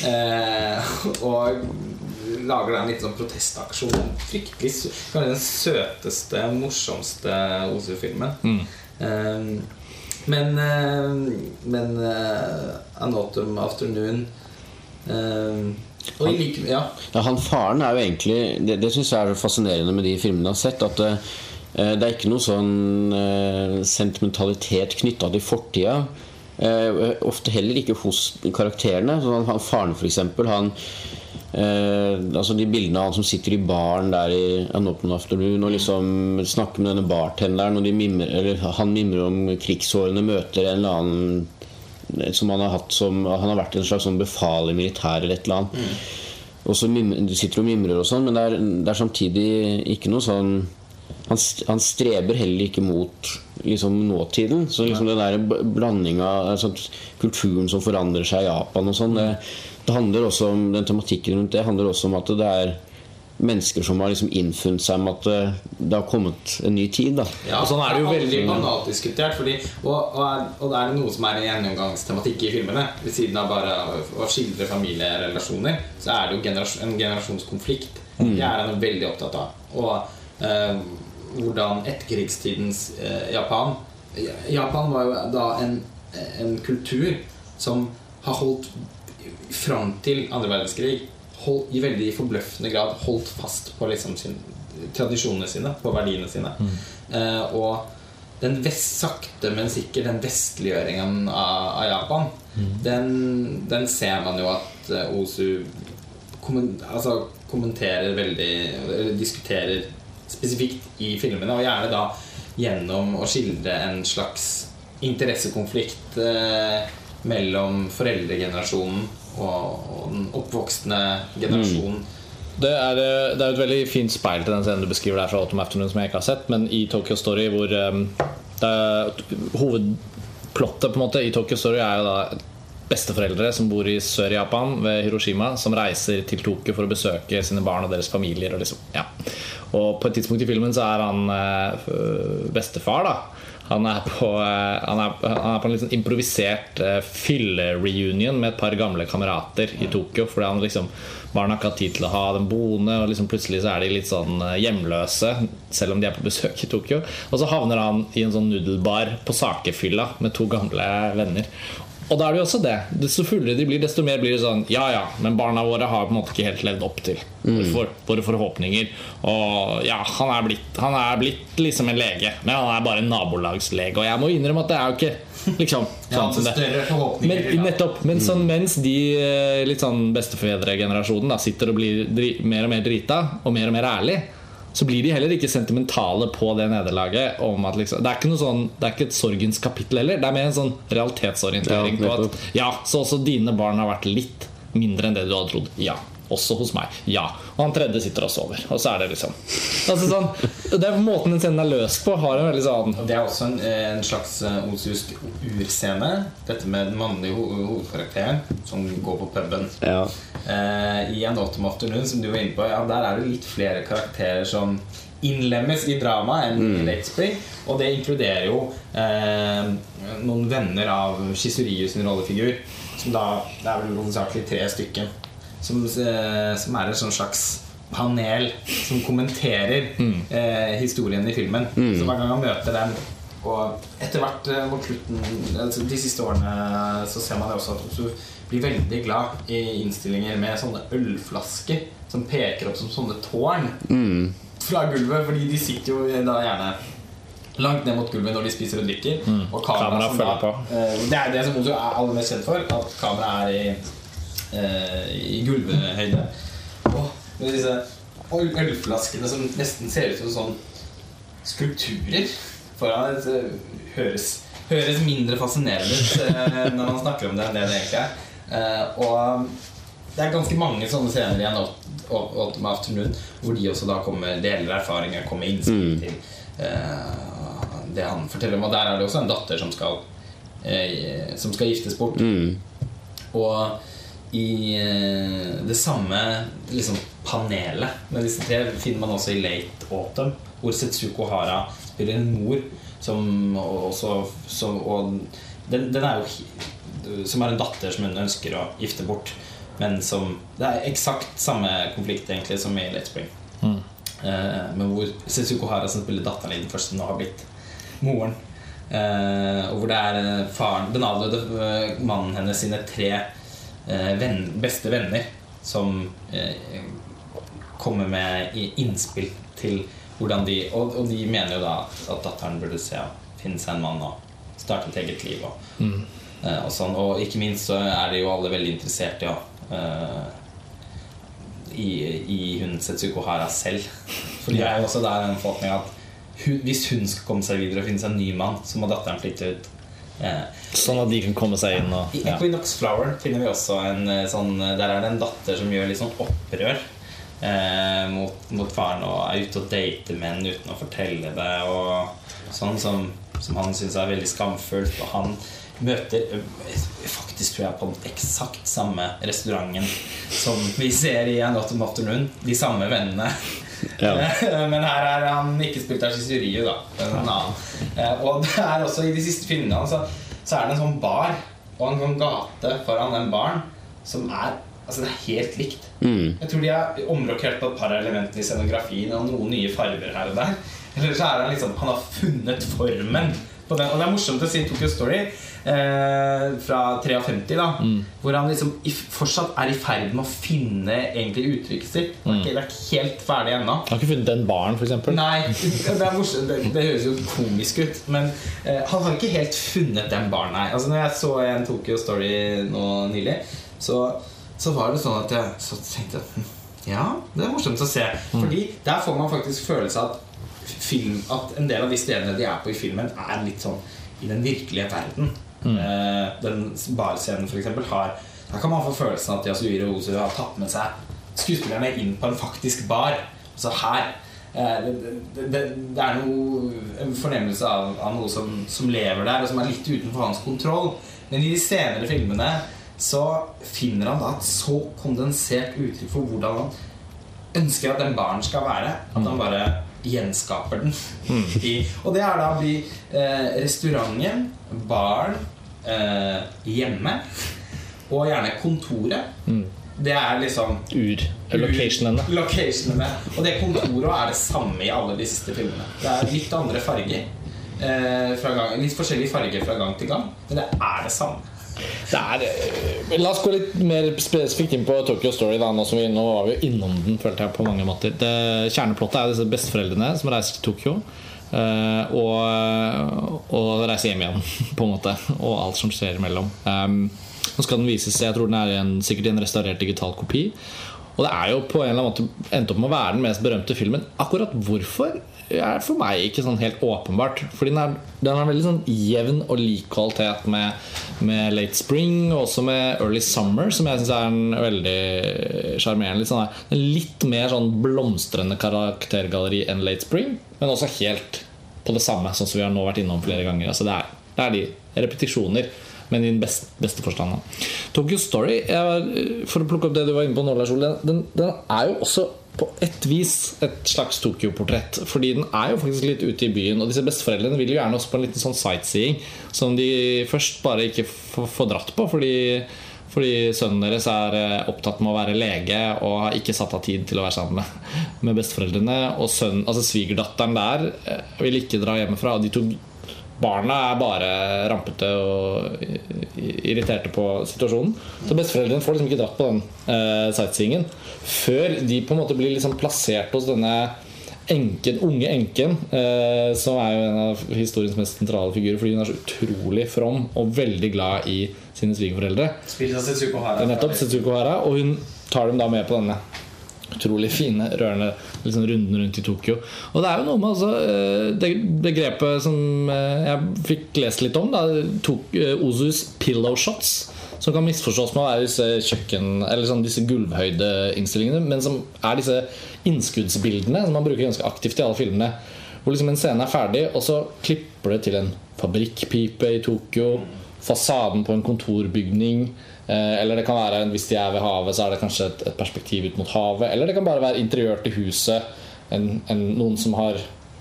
Eh, og lager da en liten sånn protestaksjon. Fryktelig Kanskje den søteste, morsomste Ozu-filmen. Eh, men eh, Men An Autumn Afternoon um, Og han, like Ja. Ja, han faren er jo egentlig Det, det syns jeg er fascinerende med de filmene jeg har sett. At det, eh, det er ikke noe sånn eh, sentimentalitet knytta til fortida. Eh, ofte heller ikke hos karakterene. Så han, han faren, for eksempel, han eh, altså De bildene av han som sitter i baren der i An Open Afternoon og liksom snakker med denne bartenderen, og de mimrer, eller han mimrer om krigsårene, møter en eller annen som han har hatt som Han har vært en slags sånn befal i militæret eller et eller annet. Og så mimrer, du sitter og mimrer og sånn, men det er, det er samtidig ikke noe sånn han, han streber heller ikke mot liksom, nåtiden. Så liksom den der blandinga altså, Kulturen som forandrer seg i Japan og sånn, det, det handler også om den tematikken rundt det handler også om at det er mennesker som har liksom innfunnet seg med at det, det har kommet en ny tid. Da. Ja, Og sånn er det jo veldig- banaldiskutert. Fordi, og, og, er, og er det noe som er en gjennomgangstematikk i filmene, ved siden av bare å, skildre familierelasjoner, så er det jo generasjon, en generasjonskonflikt. Det er han veldig opptatt av. Og eh, hvordan etterkrigstidens eh, Japan Japan var jo da en, en kultur som har holdt fram til andre verdenskrig holdt, i veldig forbløffende grad holdt fast på liksom sin, tradisjonene sine, på verdiene sine. Eh, og den vest, sakte, men sikkert den vestliggjøringen av, av Japan, den, den ser man jo at Osu Ozu kommen, altså, kommenterer veldig Eller diskuterer spesifikt i filmene, og gjerne da gjennom å skildre en slags interessekonflikt eh, mellom foreldregenerasjonen og, og den oppvoksende generasjonen. Det er, eh, det er et veldig fint speil til den scenen du beskriver der fra Autumn Afternoon, som jeg ikke har sett. Men i Tokyo Story, hvor um, hovedplottet på en måte i Tokyo Story er jo da besteforeldre som bor i Sør-Japan, ved Hiroshima, som reiser til Tokyo for å besøke sine barn og deres familier. Og, liksom, ja. og på et tidspunkt i filmen så er han eh, bestefar, da. Han er på, eh, han er, han er på en sånn improvisert eh, fyllereunion med et par gamle kamerater i Tokyo. Fordi han liksom barna har ikke hatt tid til å ha dem boende, og liksom plutselig så er de litt sånn eh, hjemløse. Selv om de er på besøk i Tokyo. Og så havner han i en sånn nudelbar på Sakefylla med to gamle venner. Og da er det jo også det. Desto fullere de blir, desto mer blir det sånn Ja ja, men barna våre har på en måte ikke helt levd opp til for, våre forhåpninger. Og ja, han er, blitt, han er blitt liksom en lege, men han er bare en nabolagslege. Og jeg må innrømme at det er jo ikke liksom Ja, sånn som det. Men, nettopp, men sånn, mens de eh, litt sånn bestefedregenerasjonen sitter og blir dri mer og mer drita og mer og mer ærlig, så blir de heller ikke sentimentale på det nederlaget. Om at liksom, det er ikke noe sånn Det er ikke et sorgens kapittel heller. Det er mer en sånn realitetsorientering Ja, på at ja, så også dine barn har vært litt mindre enn det du hadde trodd. Ja. Også hos meg. Ja. Og han tredje sitter og sover. Og så er det liksom altså sånn, Det er Måten den scenen er løst på, har en veldig sånn Det er også en, en slags eh, urscene. Dette med den mannlige ho hovedkarakteren som går på puben. Ja. Eh, I En Autumn Afternoon, som du var inne på, ja, der er det litt flere karakterer som innlemmes i drama enn i Late Spring. Og det inkluderer jo eh, noen venner av Shizuriyu sin rollefigur. Som da, Det er vel hovedsakelig tre stykker. Som, eh, som er et sånn slags panel som kommenterer eh, historien i filmen. Så hver gang man møter dem og etter hvert eh, mot slutten altså De siste årene så ser man det også at du blir veldig glad i innstillinger med sånne ølflasker som peker opp som sånne tårn fra gulvet, fordi de sitter jo da gjerne langt ned mot gulvet når de spiser og drikker. Og kamera, Kamera følger på. eh, det er det som Ozo er aller mest kjent for, at kameraet er i, eh, i gulvhøyde. Med disse ølflaskene som nesten ser ut som sånn skulpturer foran et, høres, høres mindre fascinerende ut eh, når man snakker om det enn det det egentlig er. Eh, og det er ganske mange sånne scener igjen en Autumn Afternoon hvor de også da kommer deler erfaringer, kommer innspill til eh, det han forteller om. Og der er det også en datter som skal, som skal giftes bort. Og i det samme liksom, panelet Men disse tre finner man også i Late Autumn. hvor Setsuko Hara spiller en mor som også som, Og den, den er jo Som har en datter som hun ønsker å gifte bort. Men som Det er eksakt samme konflikt egentlig som i Late Spring. Eh, men hvor Setsuko Hara som spiller datteren i den første, nå har blitt moren. Eh, og hvor det er eh, faren, den avdøde eh, mannen hennes sine tre eh, venn, beste venner som eh, kommer med innspill til hvordan de og, og de mener jo da at datteren burde se finne seg en mann og starte et eget liv. Og, mm. og, sånn. og ikke minst så er de jo alle veldig interessert i å eh, i, i hun Setsuko Hara selv. For det er jo også der den forholdningen at hun, hvis hun skal komme seg videre og finne seg en ny mann, så må datteren flytte ut. Eh, Sånn at de kan komme seg inn og I ja. Equinox Flower finner vi også en eh, sånn Der er det en datter som gjør litt sånn opprør eh, mot, mot faren og er ute og dater menn uten å fortelle det. Og sånn som, som han syns er veldig skamfullt. Og han møter eh, Faktisk tror jeg på den eksakt samme restauranten som vi ser i Anottom Afternoon. De samme vennene. Ja. Men her er han ikke spilt av Ciceriu, da. En annen. Eh, Og det er også i de siste filmene så, så er det en sånn bar og en sånn gate foran den baren som er Altså, det er helt likt. Jeg tror de har omrokert på et par elementer i scenografien og noen nye farger her og der. Eller så er han liksom Han har funnet formen på den. Og det er morsomt å si Tokyo Story eh, fra 53, da. Hvor han liksom i, fortsatt er i ferd med å finne egentlig uttrykket sitt. Han det er ikke helt ferdig ennå. Han har ikke funnet den baren, f.eks. Nei, det, er morsomt. det, det høres jo komisk ut. Men eh, han har ikke helt funnet den baren, nei. Altså, når jeg så en Tokyo Story nå nylig, så, så var det sånn at jeg så tenkte jeg, hm, Ja, det er morsomt å se. Fordi der får man faktisk følelse av at film At en del av de stedene de er på i filmen, er litt sånn i den virkelige verden. Eh, den barscenen, eksempel, har Der kan man få følelsen av at Yasuiro Ozu har tatt med seg skuespillerne inn på en faktisk bar. Så her eh, det, det, det, det er noe, en fornemmelse av, av noe som, som lever der, og som er litt utenfor hans kontroll. Men i de senere filmene så finner han da et så kondensert uttrykk for hvordan han ønsker at den baren skal være. At han bare gjenskaper den. I, og det er da bli eh, restauranten, baren, eh, hjemme og gjerne kontoret. Det er liksom Ur. Locationene. Locationene. Og det kontoret er det samme i alle de siste filmene. Det er litt andre farger. Eh, gang, litt forskjellige farger fra gang til gang, men det er det samme. Er, eh, la oss gå litt mer spesifikt inn på Tokyo Story. Da, nå, vi, nå var vi jo innom den, følte jeg på mange måter. Det, kjerneplottet er disse besteforeldrene som reiser til Tokyo. Uh, og, og reiser hjem igjen, på en måte. Og alt som skjer imellom. Um, nå skal den vises, jeg tror den er en, sikkert i en restaurert digital kopi. Og det er jo på en eller annen måte endt opp med å være den mest berømte filmen. Akkurat hvorfor er for meg ikke sånn helt åpenbart. Fordi den, er, den har veldig sånn jevn og lik kvalitet med, med Late Spring og også med Early Summer, som jeg syns er en veldig sjarmerende. Litt, sånn, litt mer sånn blomstrende karaktergalleri enn Late Spring, men også helt på det samme, sånn som vi har nå vært innom flere ganger. Altså det, er, det er de repetisjoner. Men i den beste, beste forstand. Tokyo Story, jeg, for å plukke opp det du var inne på nå, Lars Ole, den, den er jo også på et vis et slags Tokyo-portrett. Fordi den er jo faktisk litt ute i byen. Og disse besteforeldrene vil jo gjerne også på en liten sånn sightseeing som de først bare ikke får, dratt på. Fordi, fordi sønnen deres er eh, opptatt med å være lege og har ikke satt av tid til å være sammen med, med besteforeldrene. Og sønnen, altså svigerdatteren der eh, vil ikke dra hjemmefra. Og de to barna er bare rampete og irriterte på situasjonen. Så besteforeldrene får liksom ikke dratt på den uh, sightseeingen før de på en måte blir liksom plassert hos denne enken, unge enken, uh, som er jo en av historiens mest sentrale figurer, fordi hun er så utrolig from og veldig glad i sine svigerforeldre. Er nettopp Setsuko Hara, og hun tar dem da med på denne utrolig fine, rørende liksom runden rundt i Tokyo. Og det er jo noe med altså, eh, det begrepet som eh, jeg fikk lest litt om, da, tok eh, Ozus pillow shots. Som kan misforstås med å være disse kjøkken Eller sånn, disse gulvhøydeinnstillingene, men som er disse innskuddsbildene som man bruker ganske aktivt i alle filmene. Hvor liksom en scene er ferdig, og så klipper det til en fabrikkpipe i Tokyo. Fasaden på en kontorbygning. Eh, eller det kan være, hvis de er ved havet, så er det kanskje et, et perspektiv ut mot havet. Eller det kan bare være interiør til huset. En, en, noen som har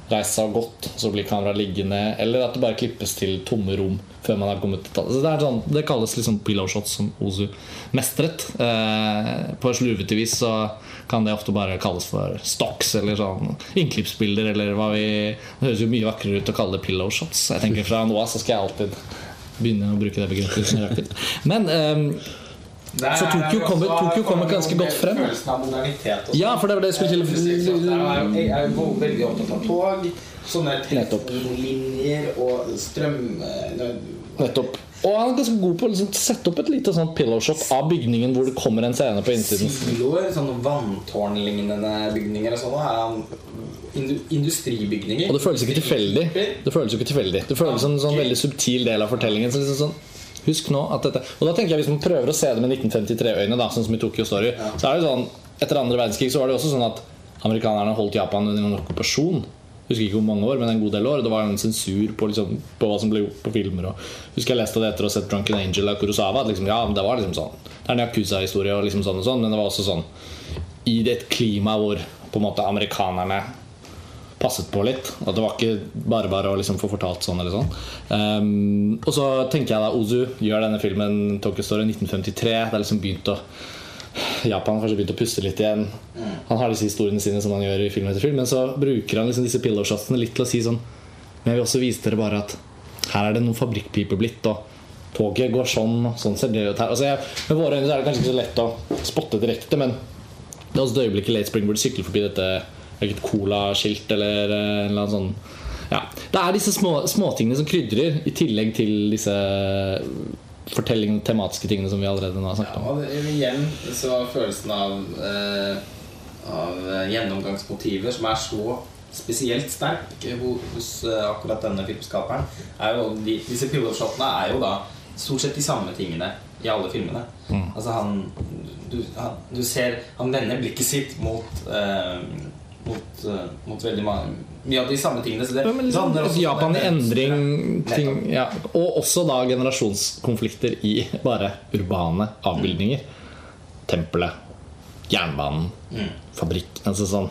reist seg og gått, så blir kameraet liggende. Eller at det bare klippes til tomme rom før man har kommet til tallet. Så det, sånn, det kalles liksom pillow shots som Ozu mestret. Eh, på slurvete vis så kan det ofte bare kalles for stocks eller sånn innklippsbilder eller hva vi Det høres jo mye vakrere ut å kalle det pillow shots. Jeg tenker Fra nå av så skal jeg alltid begynne å bruke det begrepet. Men eh, Der Så er Tokyo kommer- Tokyo kommer ganske godt frem. Følelsen av modernitet. Ja, for det var det jeg skulle til Jeg er jo- Jeg er jo veldig opptatt av tog. Sånne telefonlinjer og strøm... Nettopp. Og han er ganske god på å liksom sette opp et lite sånt pillow-shop av bygningen hvor det kommer en scene på innsiden. Siloer, sånne vanntårnlignende bygninger og sånne, er han industribygninger. Og det føles ikke tilfeldig. Det føles jo ikke tilfeldig Det føles som en sånn veldig subtil del av fortellingen. Så liksom sånn, husk nå at dette Og da tenker jeg Hvis man prøver å se det med 1953-øyne, da sånn som i Tokyo Story, så er det sånn Etter andre verdenskrig så var det også sånn at amerikanerne holdt Japan under en okkupasjon. Husker ikke hvor mange år, men en god del år. Det var en sensur på, liksom, på hva som ble gjort på filmer. Og husker jeg leste det etter å ha sett 'Drunken Angel' av Kurosawa. Liksom, ja, det var liksom sånn Det er en Yakuza-historie, og liksom sånn og sånn men det var også sånn i det klima hvor på en måte amerikanerne passet på litt. At det var ikke bare bare å liksom få fortalt sånn eller sånn. Um, og så tenker jeg da Ozu gjør denne filmen Tokyo Story 1953. Det er liksom begynt å Japan har kanskje begynt å puste litt igjen. Han har disse historiene sine som han gjør i film etter film, men så bruker han liksom disse pillow shotsene litt til å si sånn Men jeg vil også vise dere bare at her er det noen fabrikkpiper blitt, og toget går sånn, og sånn ser det ut her. Altså jeg, med våre øyne så er det kanskje ikke så lett å spotte direkte, men det er også et øyeblikk i Late Spring hvor du sykler forbi dette et colaskilt eller eh, en eller annen sånn ja. Det er disse små, småtingene som krydrer, i tillegg til disse fortellingene, tematiske tingene som vi allerede nå har snakket om. Ja, Og igjen så følelsen av, eh, av gjennomgangsmotiver som er så spesielt sterk hos eh, akkurat denne filmskaperen, er jo de, Disse pillowshotene er jo da stort sett de samme tingene i alle filmene. Altså han du, han du ser Han vender blikket sitt mot eh, mot, eh, mot veldig mange mye av de samme tingene. Så det, Ja, liksom, også Japan i endring ting, ja. Og også da generasjonskonflikter i bare urbane avbildninger. Tempelet, jernbanen, fabrikk Altså sånn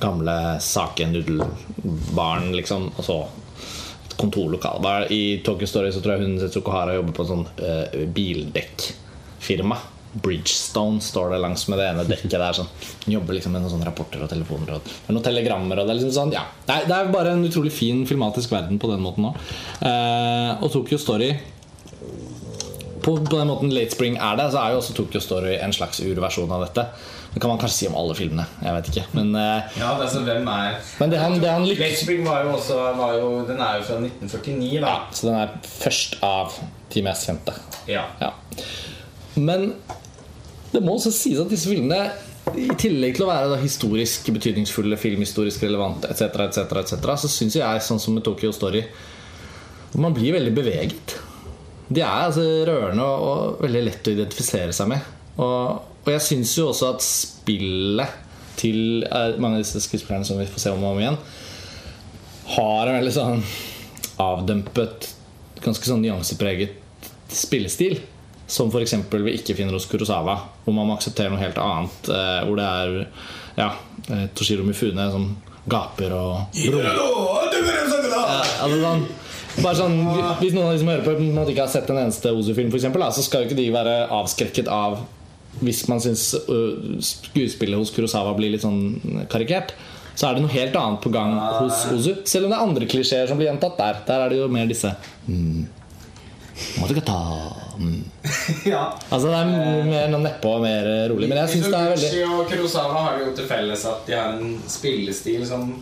gamle sake-nudelbaren, liksom. Og så et kontorlokale. Bare I Tokyo Story så tror jeg hun Setsuko Hara jobber på en sånn uh, bildekkfirma. Bridgestone står det langs med det ene dekket der. Sånn. Hun jobber liksom med noen sånne rapporter og telefoner og noen telegrammer. Og det, er liksom sånn, ja. det, er, det er bare en utrolig fin filmatisk verden på den måten òg. Eh, og Tokyo Story på, på den måten Late Spring er det, så er jo også Tokyo Story en slags urversjon av dette. Det kan man kanskje si om alle filmene. Jeg vet ikke. Men, eh, Ja, det er så hvem er men det han, det han Late Spring var jo også var jo, Den er jo fra 1949, da. ja, Så den er først av de mest kjente. Ja. Ja. Men det må også sies at disse filmene i tillegg til å være da historisk betydningsfulle, filmhistorisk relevante etc., etc., etc., så syns jeg, sånn som med Tokyo Story, man blir veldig beveget. De er altså rørende og, og veldig lett å identifisere seg med. Og, og jeg syns jo også at spillet til eh, mange av disse skuespillerne som vi får se om og om igjen, har en veldig sånn avdempet, ganske sånn nyansepreget spillestil. Som f.eks. vi ikke finner hos Kurosawa, hvor man aksepterer noe helt annet. Eh, hvor det er ja, eh, Toshiro Mifune som gaper og ja, altså sånn, bare sånn, Hvis noen av de som hører på, på ikke har sett en eneste Ozu-film, så skal jo ikke de være avskrekket av hvis man syns øh, skuespillet hos Kurosawa blir litt sånn karikert. Så er det noe helt annet på gang hos Ozu. Selv om det er andre klisjeer som blir gjentatt der. Der er det jo mer disse mm. Mm. ja. Altså det er mer noe nedpå og mer rolig. Men jeg syns det er veldig Mizoguchi og Kurosawa har jo til felles at de har en spillestil som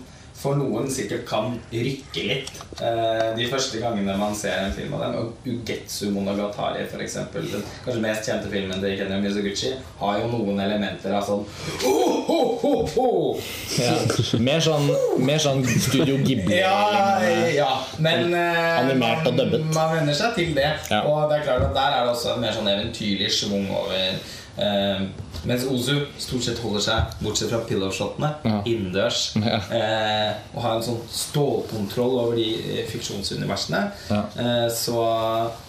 for noen sikkert kan rykke litt. Eh, de første gangene man ser en film av dem, og Ugetsu Monogatari f.eks., den kanskje mest kjente filmen til Kenyo Mizuguchi har jo noen elementer av sånn oh, oh, oh, oh. ja. Mer sånn, mer sånn Studio Ghibli. Ja, ja, men eh, Animert og dubbet. Man, man venner seg til det. Ja. Og det er klart at der er det også en mer sånn eventyrlig schwung over. Eh, mens Ozu stort sett holder seg, bortsett fra pillowshotene, Ja. innendørs. Ja. Eh, og har en sånn stålkontroll over de eh, fiksjonsuniversene. Ja. Eh, så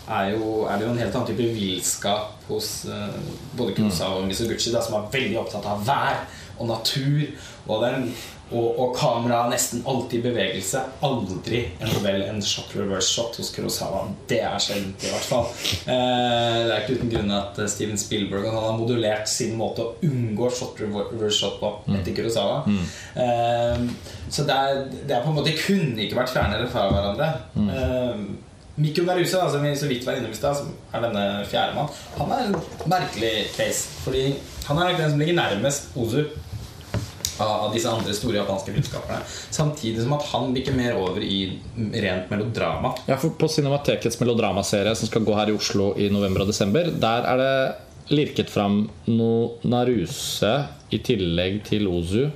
er, jo, er det jo en helt annen type villskap hos eh, både Kusa og Mizoguchi, da, som er veldig opptatt av vær og natur. Og, den, og, og kameraet nesten alltid i bevegelse. Aldri en novell, en shot reverse shot hos Kurosawa. Det er sjeldent, i hvert fall. Eh, det er ikke uten grunn at eh, Steven Spielberg han har modulert sin måte å unngå shot reverse shot på etter Kurosawa. Eh, så det er, det er på en måte kunne ikke vært fjernere fra hverandre. Eh, Mikko Naruse, da, som vi så vidt var innom i stad, som er denne fjerdemann, han er en merkelig case. Fordi han er den som ligger nærmest Ozu av disse andre store japanske filmskaperne. Samtidig som at han bikker mer over i rent melodrama. Ja, for På Cinematekets melodramaserie som skal gå her i Oslo i november og desember, der er det lirket fram noe Naruse i tillegg til Ozu.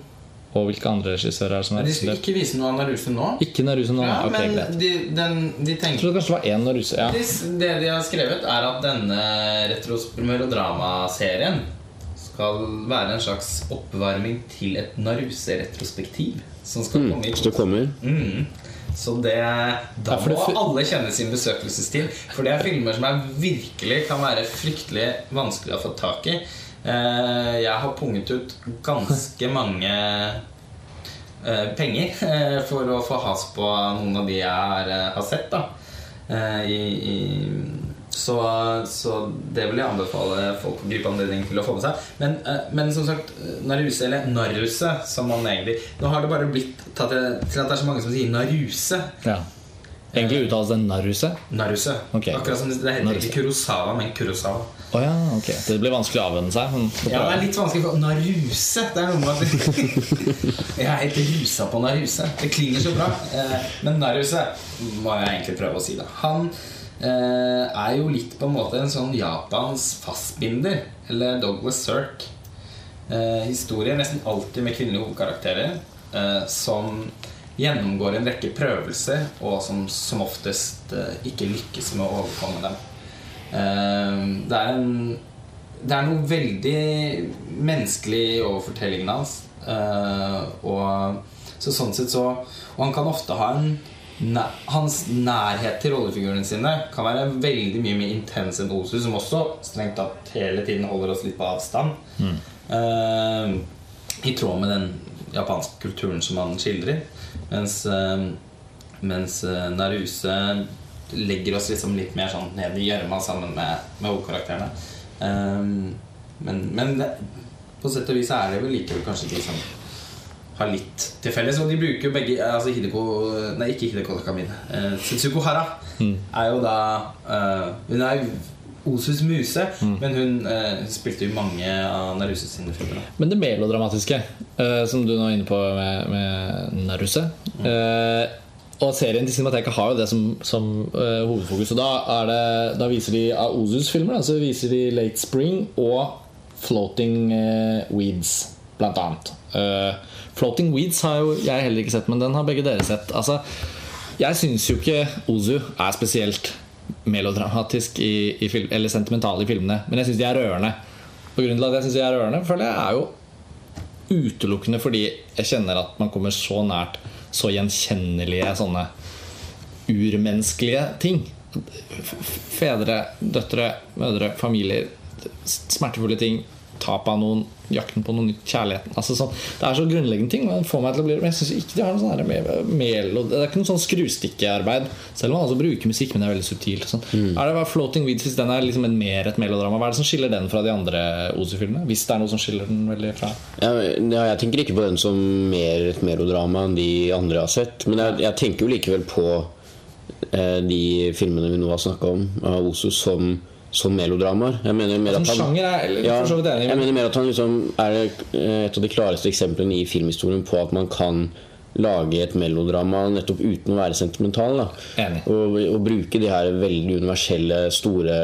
Og hvilke andre regissører er det som er de skal ikke vise noe av Naruse nå. Ikke Naruse nå? Ja, ok, men de, den, de Jeg tenker det kanskje var én Naruse. Ja. Det de har skrevet, er at denne retros melodramaserien skal være en slags oppvarming til et Naruse-retrospektiv. Som skal komme i Så det kommer. Mm. Så det, da Ja, det må alle kjenne sin besøkelsestid. For det er filmer som er virkelig kan være fryktelig vanskelig å få tak i. Eh, Jeg har punget ut ganske mange eh, penger eh, for å få has på noen av de jeg har, sett. da Eh, i, i, så, så det vil jeg anbefale folk å gripe anledningen til å få med seg. Men, eh, men som sagt, Naruse, eller Naruse, som man egentlig Nå har det bare blitt tatt til at det er så mange som sier Naruse. Ja. Egentlig uttales det Naruse? Naruse. Okay. Akkurat som det heter ikke Kurosawa, men Kurosawa. Oh, ja, ok. Det blir vanskelig å avvenne seg. Men Ja, det er litt vanskelig for Naruse. Det er noe med Jeg er helt rusa på Naruse. Det klinger så bra. Eh, Men Naruse må jeg egentlig prøve å si, da. Han eh, er jo litt på en måte en sånn Japans fastbinder. Eller Douglas Sirk. Eh, nesten alltid med kvinnelige hovedkarakterer eh, som gjennomgår en rekke prøvelser, og som som oftest eh, ikke lykkes med å overkomme dem. Eh, det er en det er noe veldig menneskelig over fortellingen hans. Eh, og så sånn sett så Og han kan ofte ha en Hans nærhet til rollefigurene sine kan være veldig mye mer intens enn Osu, som også strengt tatt hele tiden holder oss litt på avstand. Eh, I tråd med den japanske kulturen som han skildrer. Mens, uh, mens uh, Naruse legger oss liksom litt mer sånn ned i gjørma sammen med, med hovedkarakterene. Um, men, men det, på sett og vis er det vel likevel kanskje ikke som har litt til felles. Og de bruker jo begge altså Hideko Nei, ikke Hideko Nakamine. Uh, Setsuko Hara er jo da eh, Hun er Osus muse, men hun eh, spilte jo mange av Naruses sine filmer. Men det melodramatiske, eh, som du nå er inne på med, med Naruse eh, Og serien til Cinemateket har jo det som, som uh, hovedfokus. Og da, er det, da viser de av Ozus filmer. Så viser de Late Spring og Floating uh, Weeds, blant annet. Eh, Floating Weeds har jo jeg heller ikke sett, men den har begge dere sett. Altså, jeg syns jo ikke Ozu er spesielt melodramatisk i, i film, eller sentimental i filmene, men jeg syns de er rørende. Og grunnen til at jeg synes de er rørende, føler jeg er jo utelukkende fordi jeg kjenner at man kommer så nært så gjenkjennelige sånne urmenneskelige ting. Fedre, døtre, mødre, familier. Smertefulle ting. Tap av noen, jakten på noe nytt, kjærligheten. Altså sånn, det er så grunnleggende ting. Men, får meg til å bli, men jeg syns ikke de har noe sånn her me- melo Det er ikke noe sånn skrustikkearbeid. Selv om man altså bruker musikk, men det er veldig subtilt. Sånn. Er det bare Floating Weeds hvis den er liksom en mer et melodrama? Hva er det som skiller den fra de andre Ozu-filmene? Hvis det er noe som skiller den veldig fra Ja, ja, jeg tenker ikke på den som mer et melodrama enn de andre har sett. Men jeg, jeg tenker jo likevel på eh, de filmene vi nå har snakka om av Osu, som, som melodramaer. Jeg mener mer at han, sjanger er ja, enig men... jeg mener mer at han liksom er eh, et av de klareste eksemplene i filmhistorien på at man kan lage et melodrama nettopp uten å være sentimental. Og, og bruke de her veldig universelle, store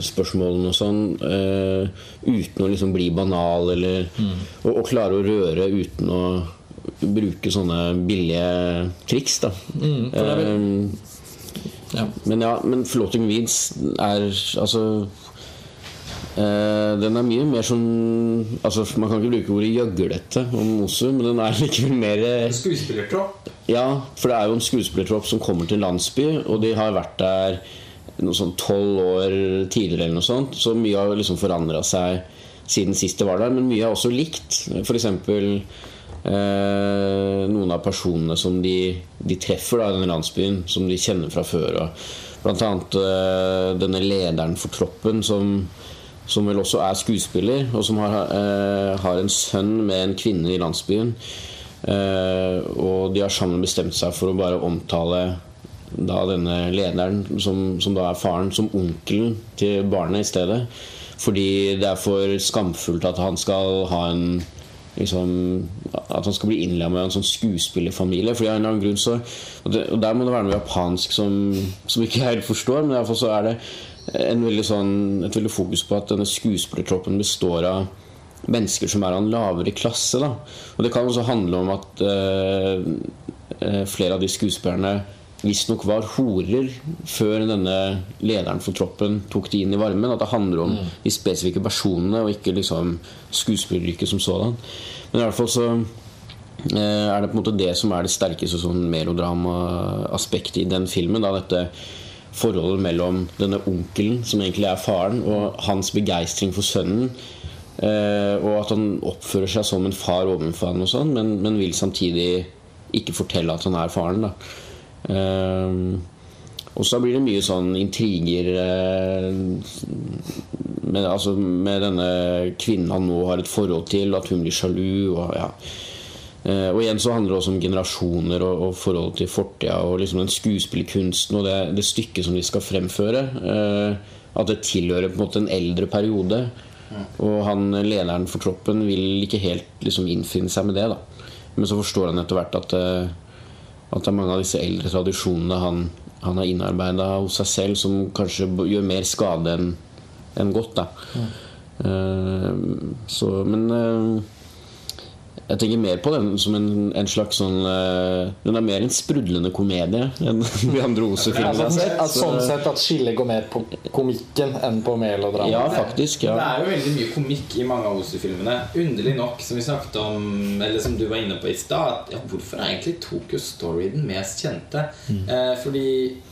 spørsmålene og sånn uh, uten å liksom bli banal, eller Mm. og, og klare å røre uten å bruke sånne billige triks, da. Mm, for det er vel- ja. men ja, men Floating Weeds er altså eh, Den er mye mer sånn altså, Man kan ikke bruke ordet gjøglete om Mosu, men den er likevel mer eh, Skuespillertropp. Ja, for det er jo en skuespillertropp som kommer til en landsby, og de har vært der noe sånn tolv år tidligere eller noe sånt, så mye har liksom forandra seg siden sist det var der. Men mye er også likt. F.eks. Eh, noen av personene som de, de treffer da, i denne landsbyen, som de kjenner fra før. Og blant annet eh, denne lederen for troppen, som, som vel også er skuespiller, og som har, eh, har en sønn med en kvinne i landsbyen. Eh, og de har sammen bestemt seg for å bare omtale da denne lederen, som, som da er faren, som onkelen til barnet i stedet. Fordi det er for skamfullt at han skal ha en liksom, At han skal bli innlemmet i en sånn skuespillerfamilie. Av en grunn så Og, der må det være noe japansk som, som ikke jeg helt forstår, men iallfall så er det veldig sånn, et veldig fokus på at denne skuespillertroppen består av mennesker som er av en lavere klasse. Da. Og det kan også handle om at eh flere av de skuespillerne visstnok var horer før denne lederen for troppen tok de inn i varmen. At det handler om de spesifikke personene, og ikke liksom skuespilleryrket som sådan. Men i hvert fall så eh, er det på en måte det som er det sterkeste sånn melodrama-aspektet i den filmen. Da, dette forholdet mellom denne onkelen, som egentlig er faren, og hans begeistring for sønnen. Eh, og at han oppfører seg som en far overfor han, og sånn, men, men vil samtidig ikke fortelle at han er faren. da og så blir det mye sånn intriger uh, med, altså, med, denne kvinnen han nå har et forhold til, at hun blir sjalu. Og, ja. uh, og igjen så handler det også om generasjoner og, og forholdet til fortida og liksom den skuespillerkunsten og det, det, stykket som de skal fremføre. Eh, at det tilhører på en måte en eldre periode. Og han lederen for troppen vil ikke helt liksom, innfinne seg med det. Da. Men så forstår han etter hvert at at det er mange av disse eldre tradisjonene han, han har innarbeida hos seg selv, som kanskje gjør mer skade enn en godt. Da. Mm. Uh, så, men uh, jeg tenker mer på den som en, en slags sånn uh, Den er mer en sprudlende komedie enn de andre Ose-filmene. Ja, sånn, sånn sett at skillet går mer på komikken enn på melodramaet? Ja, faktisk, ja. Det er jo veldig mye komikk i mange av Ose-filmene. Underlig nok, som vi snakket om Eller som du var inne på i stad, ja, hvorfor er egentlig Tokyo Story den mest kjente? Mm. Eh, fordi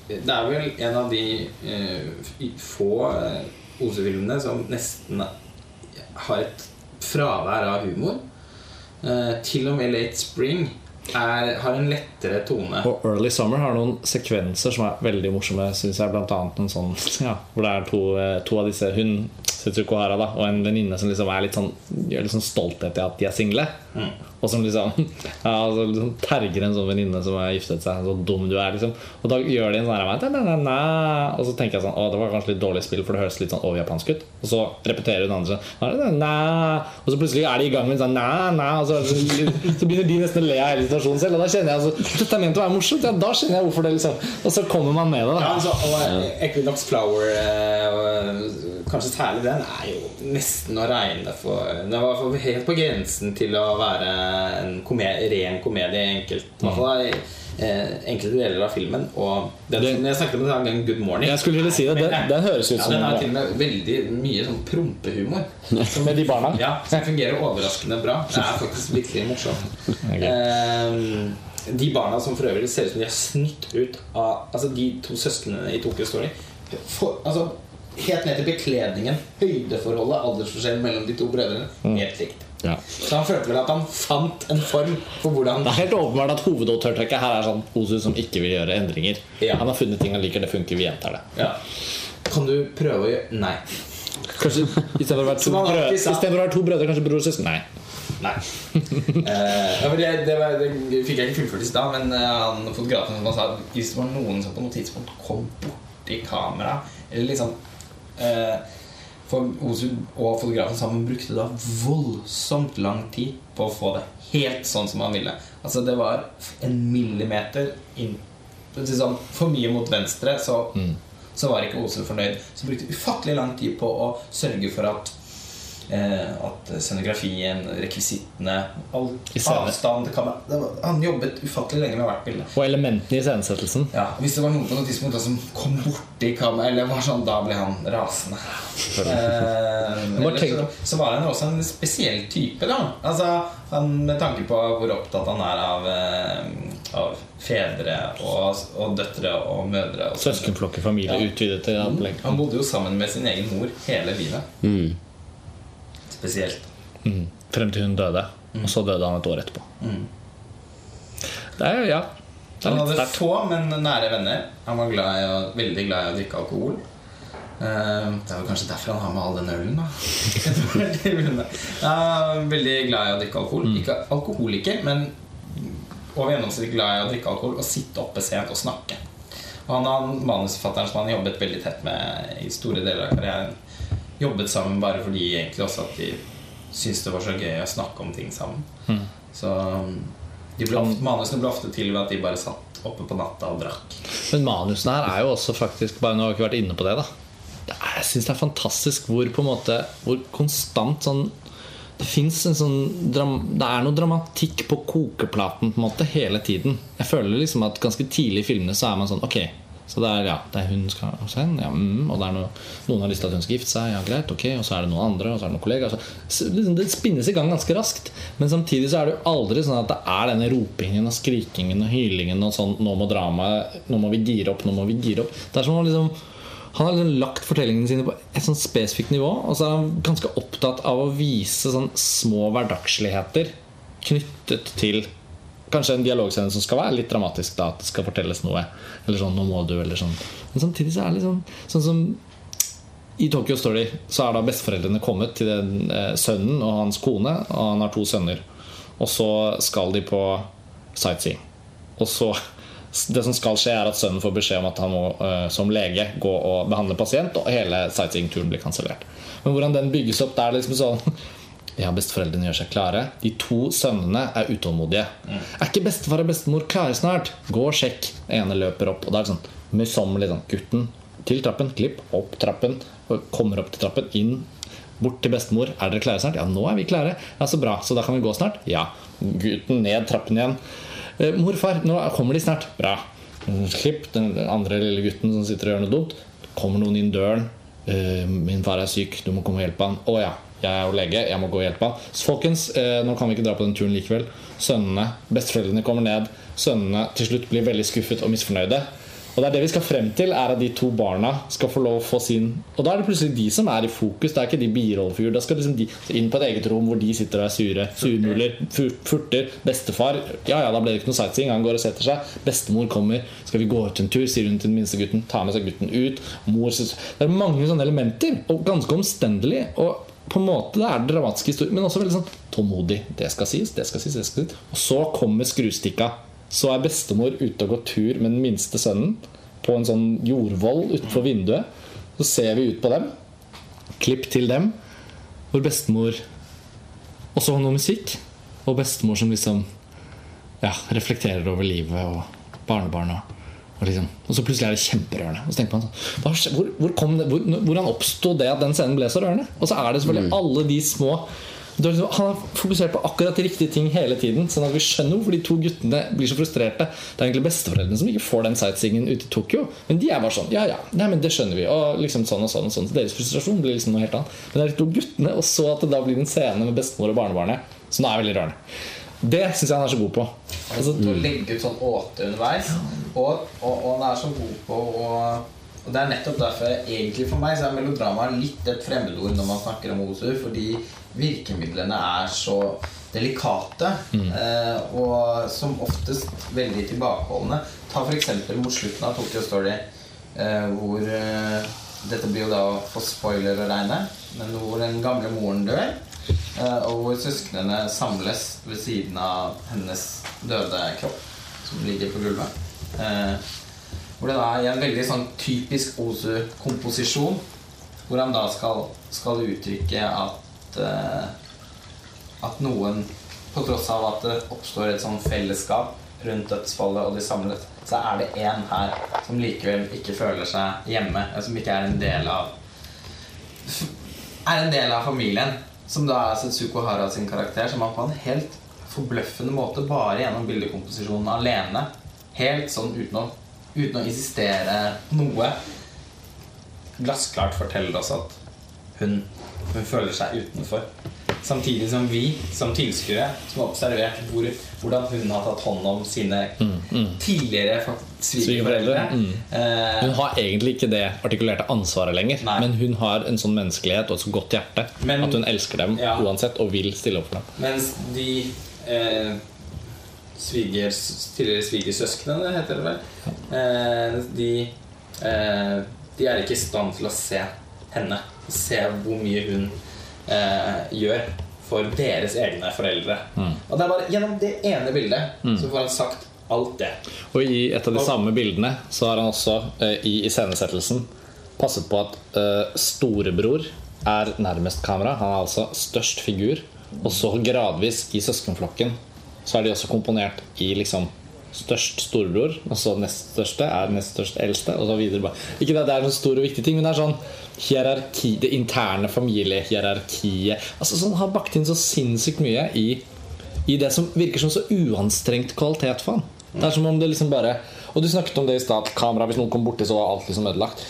det er vel en av de eh, få eh, Ose-filmene som nesten har et fravær av humor. Uh, til og med Late Spring er, har en lettere tone. Og Early Summer har noen sekvenser som er veldig morsomme. Synes jeg Blant annet en sånn ja, hvor det er to, eh, to av disse Hun Setsuko Hara da, og en venninne som liksom er litt sånn gjør litt sånn stolthet i at de er single. Mm. Og som liksom, ja, altså, terger en sånn venninne som har giftet seg. Så dum du er liksom Og da gjør de en sånn Og så tenker jeg sånn Å, det var kanskje litt dårlig spill, for det høres litt sånn overjapansk ut. Og så repeterer hun andre sånn Og så plutselig er de i gang med en sånn næ, og så, så, begynner de nesten å le av hele situasjonen selv. Og da kjenner jeg altså Dette er ment å være morsomt. Ja, da skjønner jeg hvorfor det liksom Og så kommer man med det, da. Ja, altså, og Equinox Flower, eh, kanskje særlig den, er jo nesten å regne for Den var helt på grensen til å være en komedie, ren komedie i enkelt, i hvert eh, enkelte deler av filmen. Og den, det, jeg snakket om den gangen Good Morning. Jeg skulle si det, den, den høres ut ja, som Den har til og med veldig mye sånn prompehumor. Med de barna? Ja, Som fungerer overraskende bra. Det er faktisk virkelig morsomt. Okay. Eh, de barna som for øvrig ser ut som de er snytt ut av Altså de to søsknene i Tokyo Story. For, altså, helt ned til bekledningen, høydeforholdet, aldersforskjellen mellom de to brødrene. Mm. Helt likt. Ja. Så han følte vel at han fant en form for hvordan Det er helt åpenbart at hovedautørtrekket her er sånn Osus som ikke vil gjøre endringer. Ja. Han har funnet ting han liker, det funker, vi gjentar det. Ja. Kan du prøve å gjøre Nei. Kanskje Istedenfor å være to, brødre, å være to brødre, kanskje bror og søster? Nei. Nei. eh, det, det, var, det, fikk jeg ikke fullført i stad, men uh, han, fotografen som sa at hvis det var noen som på noe tidspunkt kom borti kamera Eller liksom uh, for Osu og fotografen sammen brukte da voldsomt lang tid på å få det helt sånn som han ville. Altså Det var en millimeter inn sånn, For mye mot venstre, så, mm. så var ikke Osu fornøyd. Så brukte ufattelig lang tid på å sørge for at Eh, at scenografien, rekvisittene, avstand det var, Han jobbet ufattelig lenge med hvert bilde. Og elementene i iscenesettelsen. Ja, hvis det var noen på noe tidspunkt som kom borti kamera, eller var sånn, da ble han rasende. eh, så, så, var han også en spesiell type, da. Altså, han, med tanke på hvor opptatt han er av, eh, av fedre og, og, døtre og mødre. Søskenflokker, familie, ja. utvidet til Han bodde jo sammen med sin egen mor hele livet. Mm. Spesielt. Mm. Frem til hun døde. Og så døde han et år etterpå. Det er jo, ja Det er Han hadde sterkt. få, men nære venner. Han var glad å, veldig glad i å drikke alkohol. Eh, Det er vel kanskje derfor han har med all den ølen, da. Ja, veldig glad i å drikke alkohol. Mm. Ikke alkoholiker, men over gjennomsnittlig glad i å drikke alkohol og sitte oppe sent og snakke. Og han er manusforfatteren som han jobbet veldig tett med i store deler av karrieren. Jobbet sammen bare fordi egentlig også at de syntes det var så gøy å snakke om ting sammen. Mm. Så de ble ofte, manusene ble ofte til ved at de bare satt oppe på natta og drakk. Men manusene her er jo også faktisk Bare nå har vi ikke vært inne på det, da. Det er, jeg syns det er fantastisk hvor på en måte Hvor konstant sånn Det fins en sånn Det er noe dramatikk på kokeplaten på en måte hele tiden. Jeg føler liksom at ganske tidlig i filmene så er man sånn Ok, så det er, ja, det er hun skal henne, ja, mm, og noe, noen har lyst til at hun skal gifte seg, ja greit, ok, og så er det noen andre, og så er det noen kollegaer. Så liksom, det spinnes i gang ganske raskt. Men samtidig så er det jo aldri sånn at det er denne ropingen og skrikingen og hylingen og sånn Nå må dramaet Nå må vi gire opp, nå må vi gire opp. Det er som om liksom han har liksom lagt fortellingene sine på et sånn spesifikt nivå. Og så er han ganske opptatt av å vise sånn små hverdagsligheter knyttet til kanskje en dialogscene som skal være litt dramatisk. da At det skal fortelles noe. Eller sånn 'nå må du', eller sånn. Men samtidig så er det litt sånn Sånn som i Tokyo Story så er da besteforeldrene kommet til den eh, sønnen og hans kone. Og han har to sønner. Og så skal de på sightseeing. Og så Det som skal skje, er at sønnen får beskjed om at han må eh, som lege gå og behandle pasient, og hele sightseeingturen blir kansellert. Men hvordan den bygges opp, det er liksom sånn Ja, besteforeldrene gjør seg klare. De to sønnene er utålmodige. Er ikke bestefar og bestemor klare snart? Gå og sjekk. Ene løper opp, og da er det sånn møysommelig sånn. Gutten til trappen, klipp, opp trappen, kommer opp til trappen, inn, bort til bestemor. Er dere klare snart? Ja, nå er vi klare. Ja, Så bra. Så da kan vi gå snart? Ja. Gutten ned trappen igjen. Eh, Morfar, nå kommer de snart. Bra. Klipp, den andre lille gutten som sitter og gjør noe dumt. Kommer noen inn døren. Eh, Min far er syk, du må komme og hjelpe han. Å ja, jeg er jo lege, jeg må gå og hjelpe han. Så folkens, eh, nå kan vi ikke dra på den turen likevel. Sønnene, besteforeldrene kommer ned. Sønnene til slutt blir veldig skuffet og misfornøyde. Og det er det vi skal frem til, er at de to barna skal få lov å få sin Og da er det plutselig de som er i fokus, det er ikke de birollefigurer. Da skal liksom de inn på et eget rom hvor de sitter og er sure. Surmuler, furter. Bestefar Ja ja, da ble det ikke noe sightseeing. Han går og setter seg. Bestemor kommer. Skal vi gå ut en tur, sier hun til den minste gutten. Tar med seg gutten ut. Mor Det er mange sånne elementer, og ganske omstendelig. Og på en måte det er det dramatisk historie, men også veldig sånn tålmodig. Det skal sies, det skal sies, det skal sies. Og så kommer skrustikka. Så er bestemor ute og går tur med den minste sønnen på en sånn jordvoll utenfor vinduet. Så ser vi ut på dem. Klipp til dem. Hvor bestemor Og så noe musikk. Og bestemor som liksom ja, reflekterer over livet og barnebarn. Liksom. og så plutselig er det kjemperørende. Og så tenker man sånn hva, hvor, hvor kom det, hvor, Hvordan oppsto det at den scenen ble så rørende? Og så er det selvfølgelig alle de små liksom, Han har fokusert på akkurat de riktige ting hele tiden. Sånn at vi skjønner hvorfor de to guttene blir så frustrerte. Det er egentlig besteforeldrene som ikke får den sightseeingen ute i Tokyo. Men de er bare sånn Ja, ja, nei, men det skjønner vi. Og liksom sånn og sånn og sånn Så deres frustrasjon blir liksom noe helt annet. Men det er de to guttene, og så at det da blir en scene med bestemor og barnebarnet som er veldig rørende. Det syns jeg han er så god på. Altså, mm. å legge ut sånn åte underveis. Og, og, og han er så god på å Og det er nettopp derfor egentlig for meg så er melodrama litt et fremmedord når man snakker om Osu, fordi virkemidlene er så delikate eh, og som oftest veldig tilbakeholdne. Ta f.eks. mot slutten av Tokyo Story, eh, hvor eh, Dette blir jo da for spoiler å regne, men hvor den gamle moren dør. Eh, og hvor søsknene samles ved siden av hennes døde kropp, som ligger på gulvet. Eh, hvor det da er i en veldig sånn typisk Ozu-komposisjon, hvor han da skal, skal uttrykke at eh, at noen, på tross av at det oppstår et sånn fellesskap rundt dødsfallet, og de samlet, så er det én her som likevel ikke føler seg hjemme, som ikke er en del av er en del av familien. Som da er Setsuko Hara sin karakter, som han på en helt forbløffende måte bare gjennom bildekomposisjonen alene, helt sånn uten å, uten å insistere noe, glassklart forteller oss at hun, hun føler seg utenfor. Samtidig som vi som tilskuere som har observert hvor, hvordan hun har tatt hånd om sine tidligere fak- svigerforeldre. Mm. Eh, Hun har egentlig ikke det artikulerte ansvaret lenger, Nei. men hun har en sånn menneskelighet og et så godt hjerte Men- at hun elsker dem Ja. uansett og vil stille opp for dem. Mens de eh, sviger, tidligere svigersøsknene, heter det vel, eh, de, eh, de er ikke i stand til å se henne. Se hvor mye hun eh, gjør for deres egne foreldre. Og det er bare gjennom det ene bildet så får han sagt alt det. Og i et av de samme bildene så har han også uh, i iscenesettelsen passet på at uh, storebror er nærmest kamera. Han er altså størst figur. Og så gradvis i søskenflokken så er de også komponert i liksom størst storebror, og så nest største er nest størst eldste, og så videre. bare. Ikke at det er noen stor og viktig ting, men det er sånn hierarki, det interne familiehierarkiet. Altså sånn har bakt inn så sinnssykt mye i i det som virker som så uanstrengt kvalitet for han. Det er som om det liksom bare Og du snakket om det i stad, kamera, hvis noen kom borti, så var alt liksom ødelagt.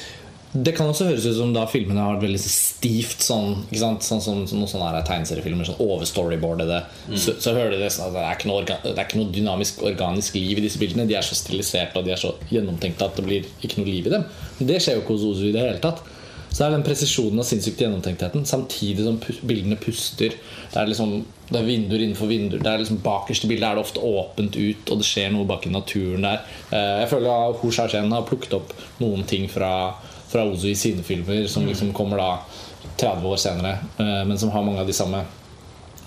Det kan også høres ut som da filmene har vært veldig stivt sånn ikke sant? Sånn som noen sånne tegneseriefilmer. Sånn overstoryboardede. Så, så hører du det sånn det er, noe det er ikke noe dynamisk, organisk liv i disse bildene. De er så stiliserte og de er så gjennomtenkte at det blir ikke noe liv i dem. Men det skjer jo ikke hos Ozu i det hele tatt. Så det er den presisjonen og sinnssykt gjennomtenktheten samtidig som bildene puster. Det er liksom det er vinduer innenfor vinduer. Det er liksom Bakerst i bildet er det ofte åpent ut, og det skjer noe bak i naturen der. Eh, Jeg føler at Ho Sha-chen har plukket opp noen ting fra, fra Ozu i sine filmer, som liksom kommer da 30 år senere, eh, men som har mange av de samme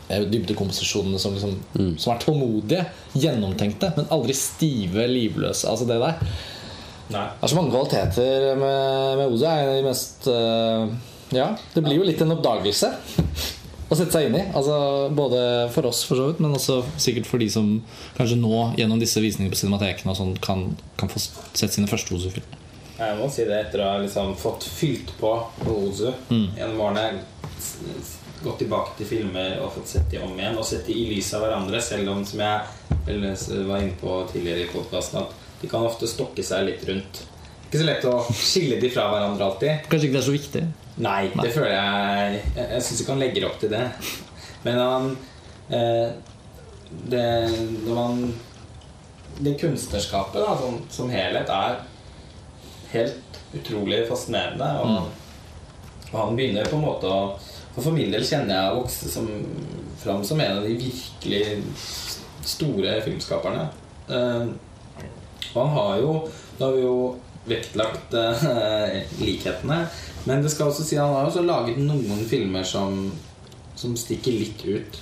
eh, dybdekomposisjonene som, liksom, som er tålmodige, gjennomtenkte, men aldri stive, livløse. Altså det der. Nei. Det er så mange kvaliteter med, med er en av de mest eh, Ja, det blir jo litt en oppdagelse å sette seg inn i. Altså, både for oss, for så vidt, men også sikkert for de som kanskje nå, gjennom disse visningene på cinematekene, og sånn, kan, kan få sett sine første Ozu-filmer. Jeg må si det etter å ha liksom fått fylt på på Ozu gjennom årene. Gått tilbake til filmer og fått sett de om igjen. Og sett de i lys av hverandre, selv om, som jeg var inne på tidligere i podkasten, at de kan ofte stokke seg litt rundt. Ikke så lett å skille de fra hverandre alltid. Kanskje ikke det er så viktig. Nei, det føler jeg Jeg, jeg syns ikke han legger opp til det. Men han eh, det, Når man Det kunstnerskapet da, som, som helhet er helt utrolig fascinerende. Og, og han begynner på en måte å For for min del kjenner jeg å vokse som, fram som en av de virkelig store filmskaperne. Eh, han har jo Nå har vi jo vektlagt eh, likhetene. Men det skal også si han har også laget noen filmer som, som stikker litt ut.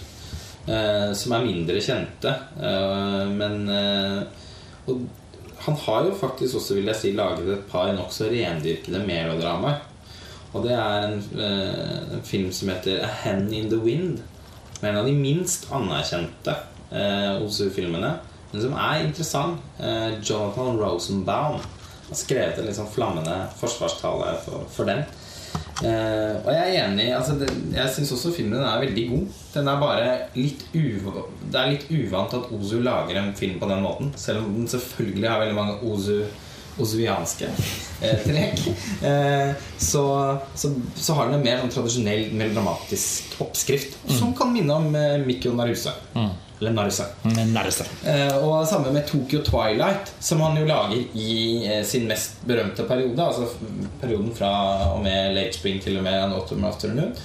Eh, som er mindre kjente. Eh, men eh, Og han har jo faktisk også, vil jeg si, laget et par nokså rendyrkede melodramaer. Og det er en, eh, en film som heter A Hand in the Wind. Som en av de minst anerkjente eh, Ozu-filmene. Men som er interessant. Eh, Jonathan Rosenbaum har skrevet en litt sånn flammende forsvarstale for, for den. Eh, og jeg er enig altså det, Jeg syns også filmen er veldig god. Den er bare litt uv Det er litt uvant at Ozu lager en film på den måten. Selv om den selvfølgelig har veldig mange Ozu ozuianske eh, trekk. Eh, så, så, så har den en mer sånn tradisjonell melodramatisk oppskrift. Som kan minne om eh, Mikko Naruse. Eller Naruse. Nærmeste. Eh, og samme med Tokyo Twilight, som han jo lager i eh, sin mest berømte periode. Altså perioden fra og med Late Spring til og med An Autumn Afternoon.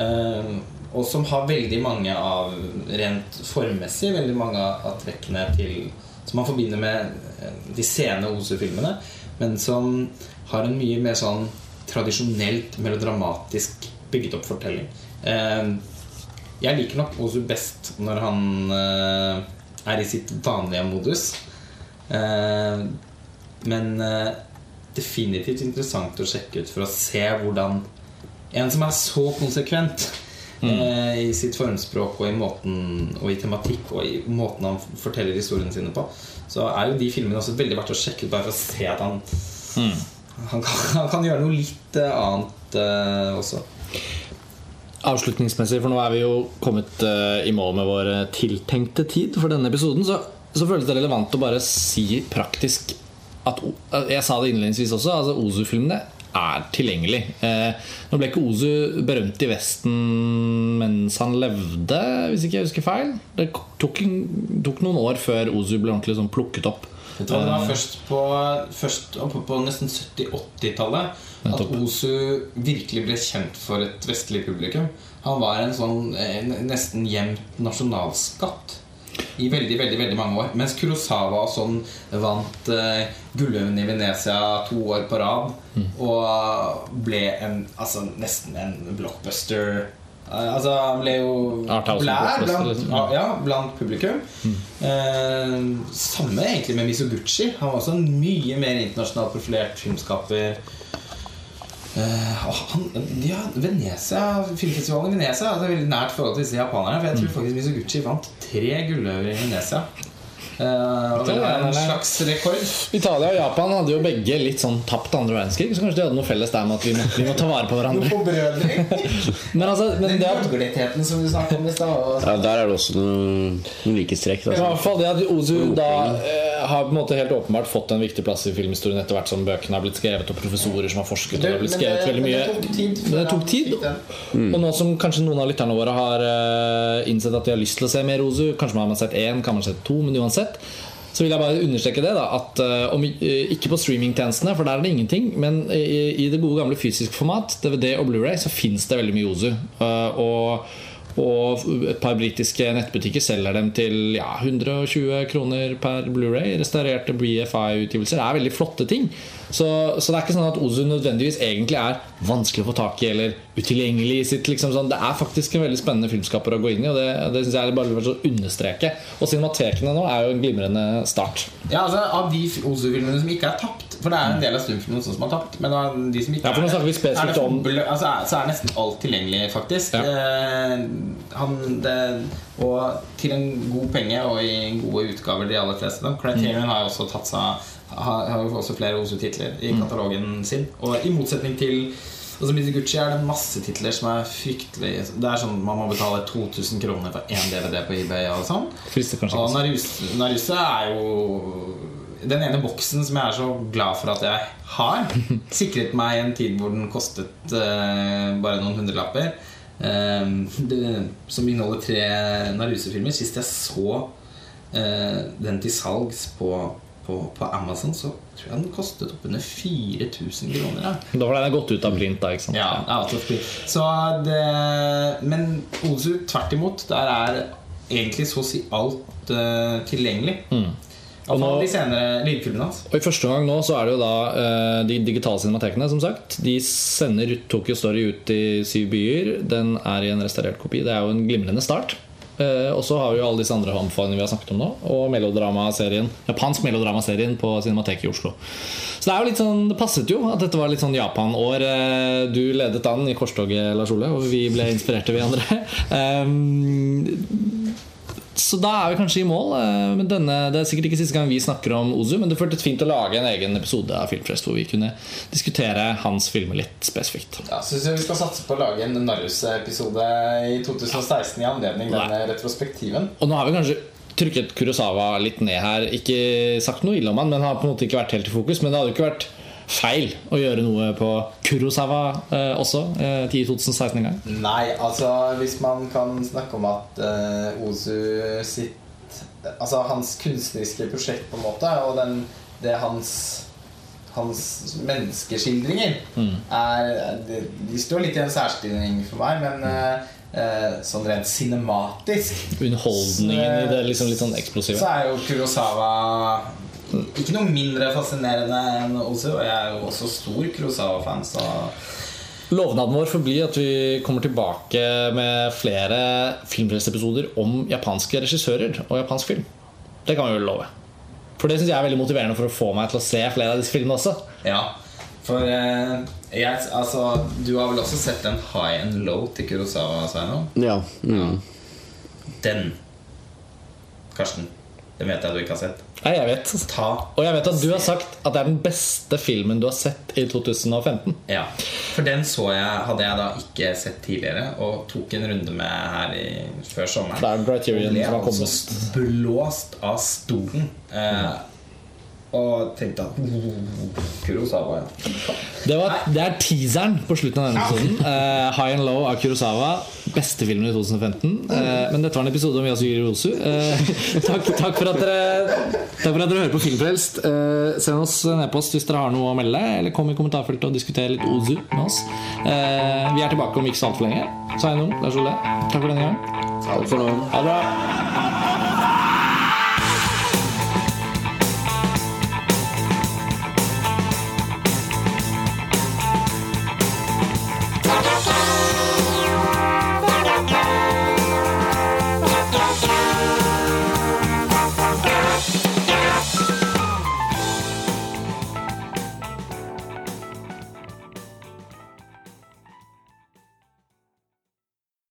Eh, og som har veldig mange av rent formmessig veldig mange av trekkene til som man forbinder med eh, de sene Ose-filmene, men som har en mye mer sånn tradisjonelt melodramatisk bygget opp fortelling. Eh, jeg liker nok Ozu best når han uh, er i sitt vanlige modus. Uh, men uh, definitivt interessant å sjekke ut for å se hvordan en som er så konsekvent eh, i sitt formspråk og i måten Og i tematikk og i måten han forteller historiene sine på, så er jo de filmene også veldig verdt å sjekke ut bare for å se at han han, kan, han kan gjøre noe litt annet også. Avslutningsmessig, for nå er vi jo kommet eh, i mål med vår eh, tiltenkte tid for denne episoden, så, så føles det relevant å bare si praktisk at eh, Jeg sa det innledningsvis også, altså Ozu-filmene er tilgjengelig. Eh, nå ble ikke Ozu berømt i Vesten mens han levde, hvis ikke jeg husker feil. Det tok, tok noen år før Ozu ble ordentlig sånn plukket opp Det var først på, først oppe på nesten 70-80-tallet at Osu virkelig ble kjent for et vestlig publikum. Han var en sånn eh, nesten gjemt nasjonalskatt i veldig veldig, veldig mange år. Mens Kurosawa og sånn vant uh, Gulløven i Venezia to år på rad. Og ble en, altså, nesten en blockbuster. Eh, altså Han ble jo blær blant, liksom. ja, blant publikum. Eh, samme egentlig med Misoguchi. Han var også en mye mer internasjonalt profilert filmskaper. Og han, ja, Venezia, Filmfestivalen i Venezia hadde veldig nært forhold til disse japanerne. For jeg tror faktisk Misoguchi vant tre gulløver i Venezia. Eh, og det er en slags rekord. Italia og Japan hadde jo begge litt sånn tapt andre verdenskrig, så kanskje de hadde noe felles der med at vi må, vi må ta vare på hverandre. Men altså, men Den det som du snakket om i stad. Ja, der er det også noen, noen likhetstrekk. I Altså. hvert fall det at Ozu da eh, har på en måte helt åpenbart fått en viktig plass i filmhistorien etter hvert som bøkene har blitt skrevet, og professorer som har forsket. Og det har blitt Men skrevet det- veldig mye det tok tid Men det tok tid. Mm. Og nå som kanskje noen av lytterne våre har eh, innsett at de har lyst til å se mer Ozu, kanskje man har sett én, kan man ha sett to, men uansett så vil jeg bare understreke det. da At eh, om, eh, Ikke på streamingtjenestene, for der er det ingenting. Men i, i det gode gamle fysiske format, DVD og Blu-ray, så fins det veldig mye Ozu. Eh, og, og et par britiske nettbutikker selger dem til ja, 120 kroner per Blu-ray. Restaurerte BFI-utgivelser. Er veldig flotte ting. Så, så det er ikke sånn at Ozu nødvendigvis egentlig er vanskelig å få tak i eller utilgjengelig. i Sitt, liksom sånn. Det er faktisk en veldig spennende filmskaper å gå inn i, og det, det synes jeg er bare verdt å understreke. Og cinematekene nå er jo en glimrende start. Ja, altså Av de Ozu-filmene som ikke er tapt For det er en del av stumfilmene som er tapt. Men av de som ikke Ja, for nå er snakker vi spesifikt om- altså, Så er nesten alt tilgjengelig, faktisk. Ja. Eh, han, det, og til en god penge og i gode utgaver, de aller fleste. Criterion har jo også tatt seg har, har jo også flere Ozu-titler i Mm. katalogen sin. Og i motsetning til Altså Mizuguchi er det masse titler som er fryktelig Det er sånn Man må betale 2000 kroner for én DVD på eBay. og sånn og. Naruse, Naruse er jo den ene boksen som jeg er så glad for at jeg har, sikret meg en tid hvor den kostet uh, bare noen hundrelapper. Uh, det, som inneholder tre Naruse-filmer. Sist jeg så uh, den til salgs på, på, på Amazon, så tror jeg den kostet oppunder 4000 kroner. Ja. Da var den gått ut av print, da. ikke sant? Ja, out of print. Så det, men Ozu tvert imot. Der er egentlig så å si alt uh, tilgjengelig. Mm. Og nå- de senere lydfilmene hans. Og I første gang nå så er det jo da eh, de digitale cinematekene, som sagt. De sender Tokyo Story ut i syv byer. Den er i en restaurert kopi. Det er jo en glimrende start. Eh, og så har vi jo alle disse andre anbefalingene vi har snakket om nå. Og melodramaserien japansk melodramaserien på Cinemateket i Oslo. Så det er jo litt sånn Det passet jo at dette var litt sånn Japan-år. Eh, Du ledet an i korstoget, Lars Ole, og vi ble inspirerte, vi andre. Um, så da er vi kanskje i mål. eh, Men denne, Det er sikkert ikke siste gang vi snakker om Ozu, men det føltes fint å lage en egen episode av Filmfest hvor vi kunne diskutere hans filmer litt spesifikt. Ja, Syns vi skal satse på å lage en Narus-episode i 2016 i anledning denne retrospektiven. Og nå har vi kanskje trykket Kurosawa litt ned her. Ikke sagt noe ille om han, men han har på en måte ikke vært helt i fokus. Men det hadde jo ikke vært feil å gjøre noe på Kurosawa eh, også eh, i 2016 en gang. Nei, altså hvis man kan snakke om at eh, Ozu sitt Altså hans kunstneriske prosjekt, på en måte, og den, det hans hans menneskeskildringer er de, de står litt i en særstilling for meg, men eh, eh, sånn rent cinematisk Underholdningen i det liksom litt sånn eksplosive. så er jo Kurosawa ikke noe mindre fascinerende enn Ozzy, Og jeg er jo også stor Kurosawa-fan, så Lovnaden vår forblir at vi kommer tilbake med flere filmpresseepisoder om japanske regissører og japansk film. Det kan vi vel love. For det syns jeg er veldig motiverende for å få meg til å se flere av disse filmene også. ja. For eh, jeg, altså, du har vel også sett den High and Low til Kurosawa, Sveinung? Ja. Mm. Den, Karsten, den vet jeg du ikke har sett. Nei, jeg vet. Ta Og jeg vet at du har sagt at det er den beste filmen du har sett i 2015. Ja, for den så jeg, hadde jeg da ikke sett tidligere, og tok en runde med her i, før sommeren. Det er Criterion som har altså kommet. blåst av stolen. Eh, og tenkte at Kurosawa, ja. Det, var, det er teaseren på slutten av denne episoden. Uh, High and Low av Kurosawa. Beste filmen i 2015. Uh, men dette var en episode om Yasugiri Rosu. Uh, takk, takk, for at dere Takk for at dere hører på Filmfrelst. Eh, send oss en e-post hvis dere har noe å melde, eller kom i kommentarfeltet og diskuter litt Ozu med oss. Eh, vi er tilbake om ikke så altfor lenge. Sa jeg noe? Lars Ole, takk for denne gang. Takk for nå. Ha det bra.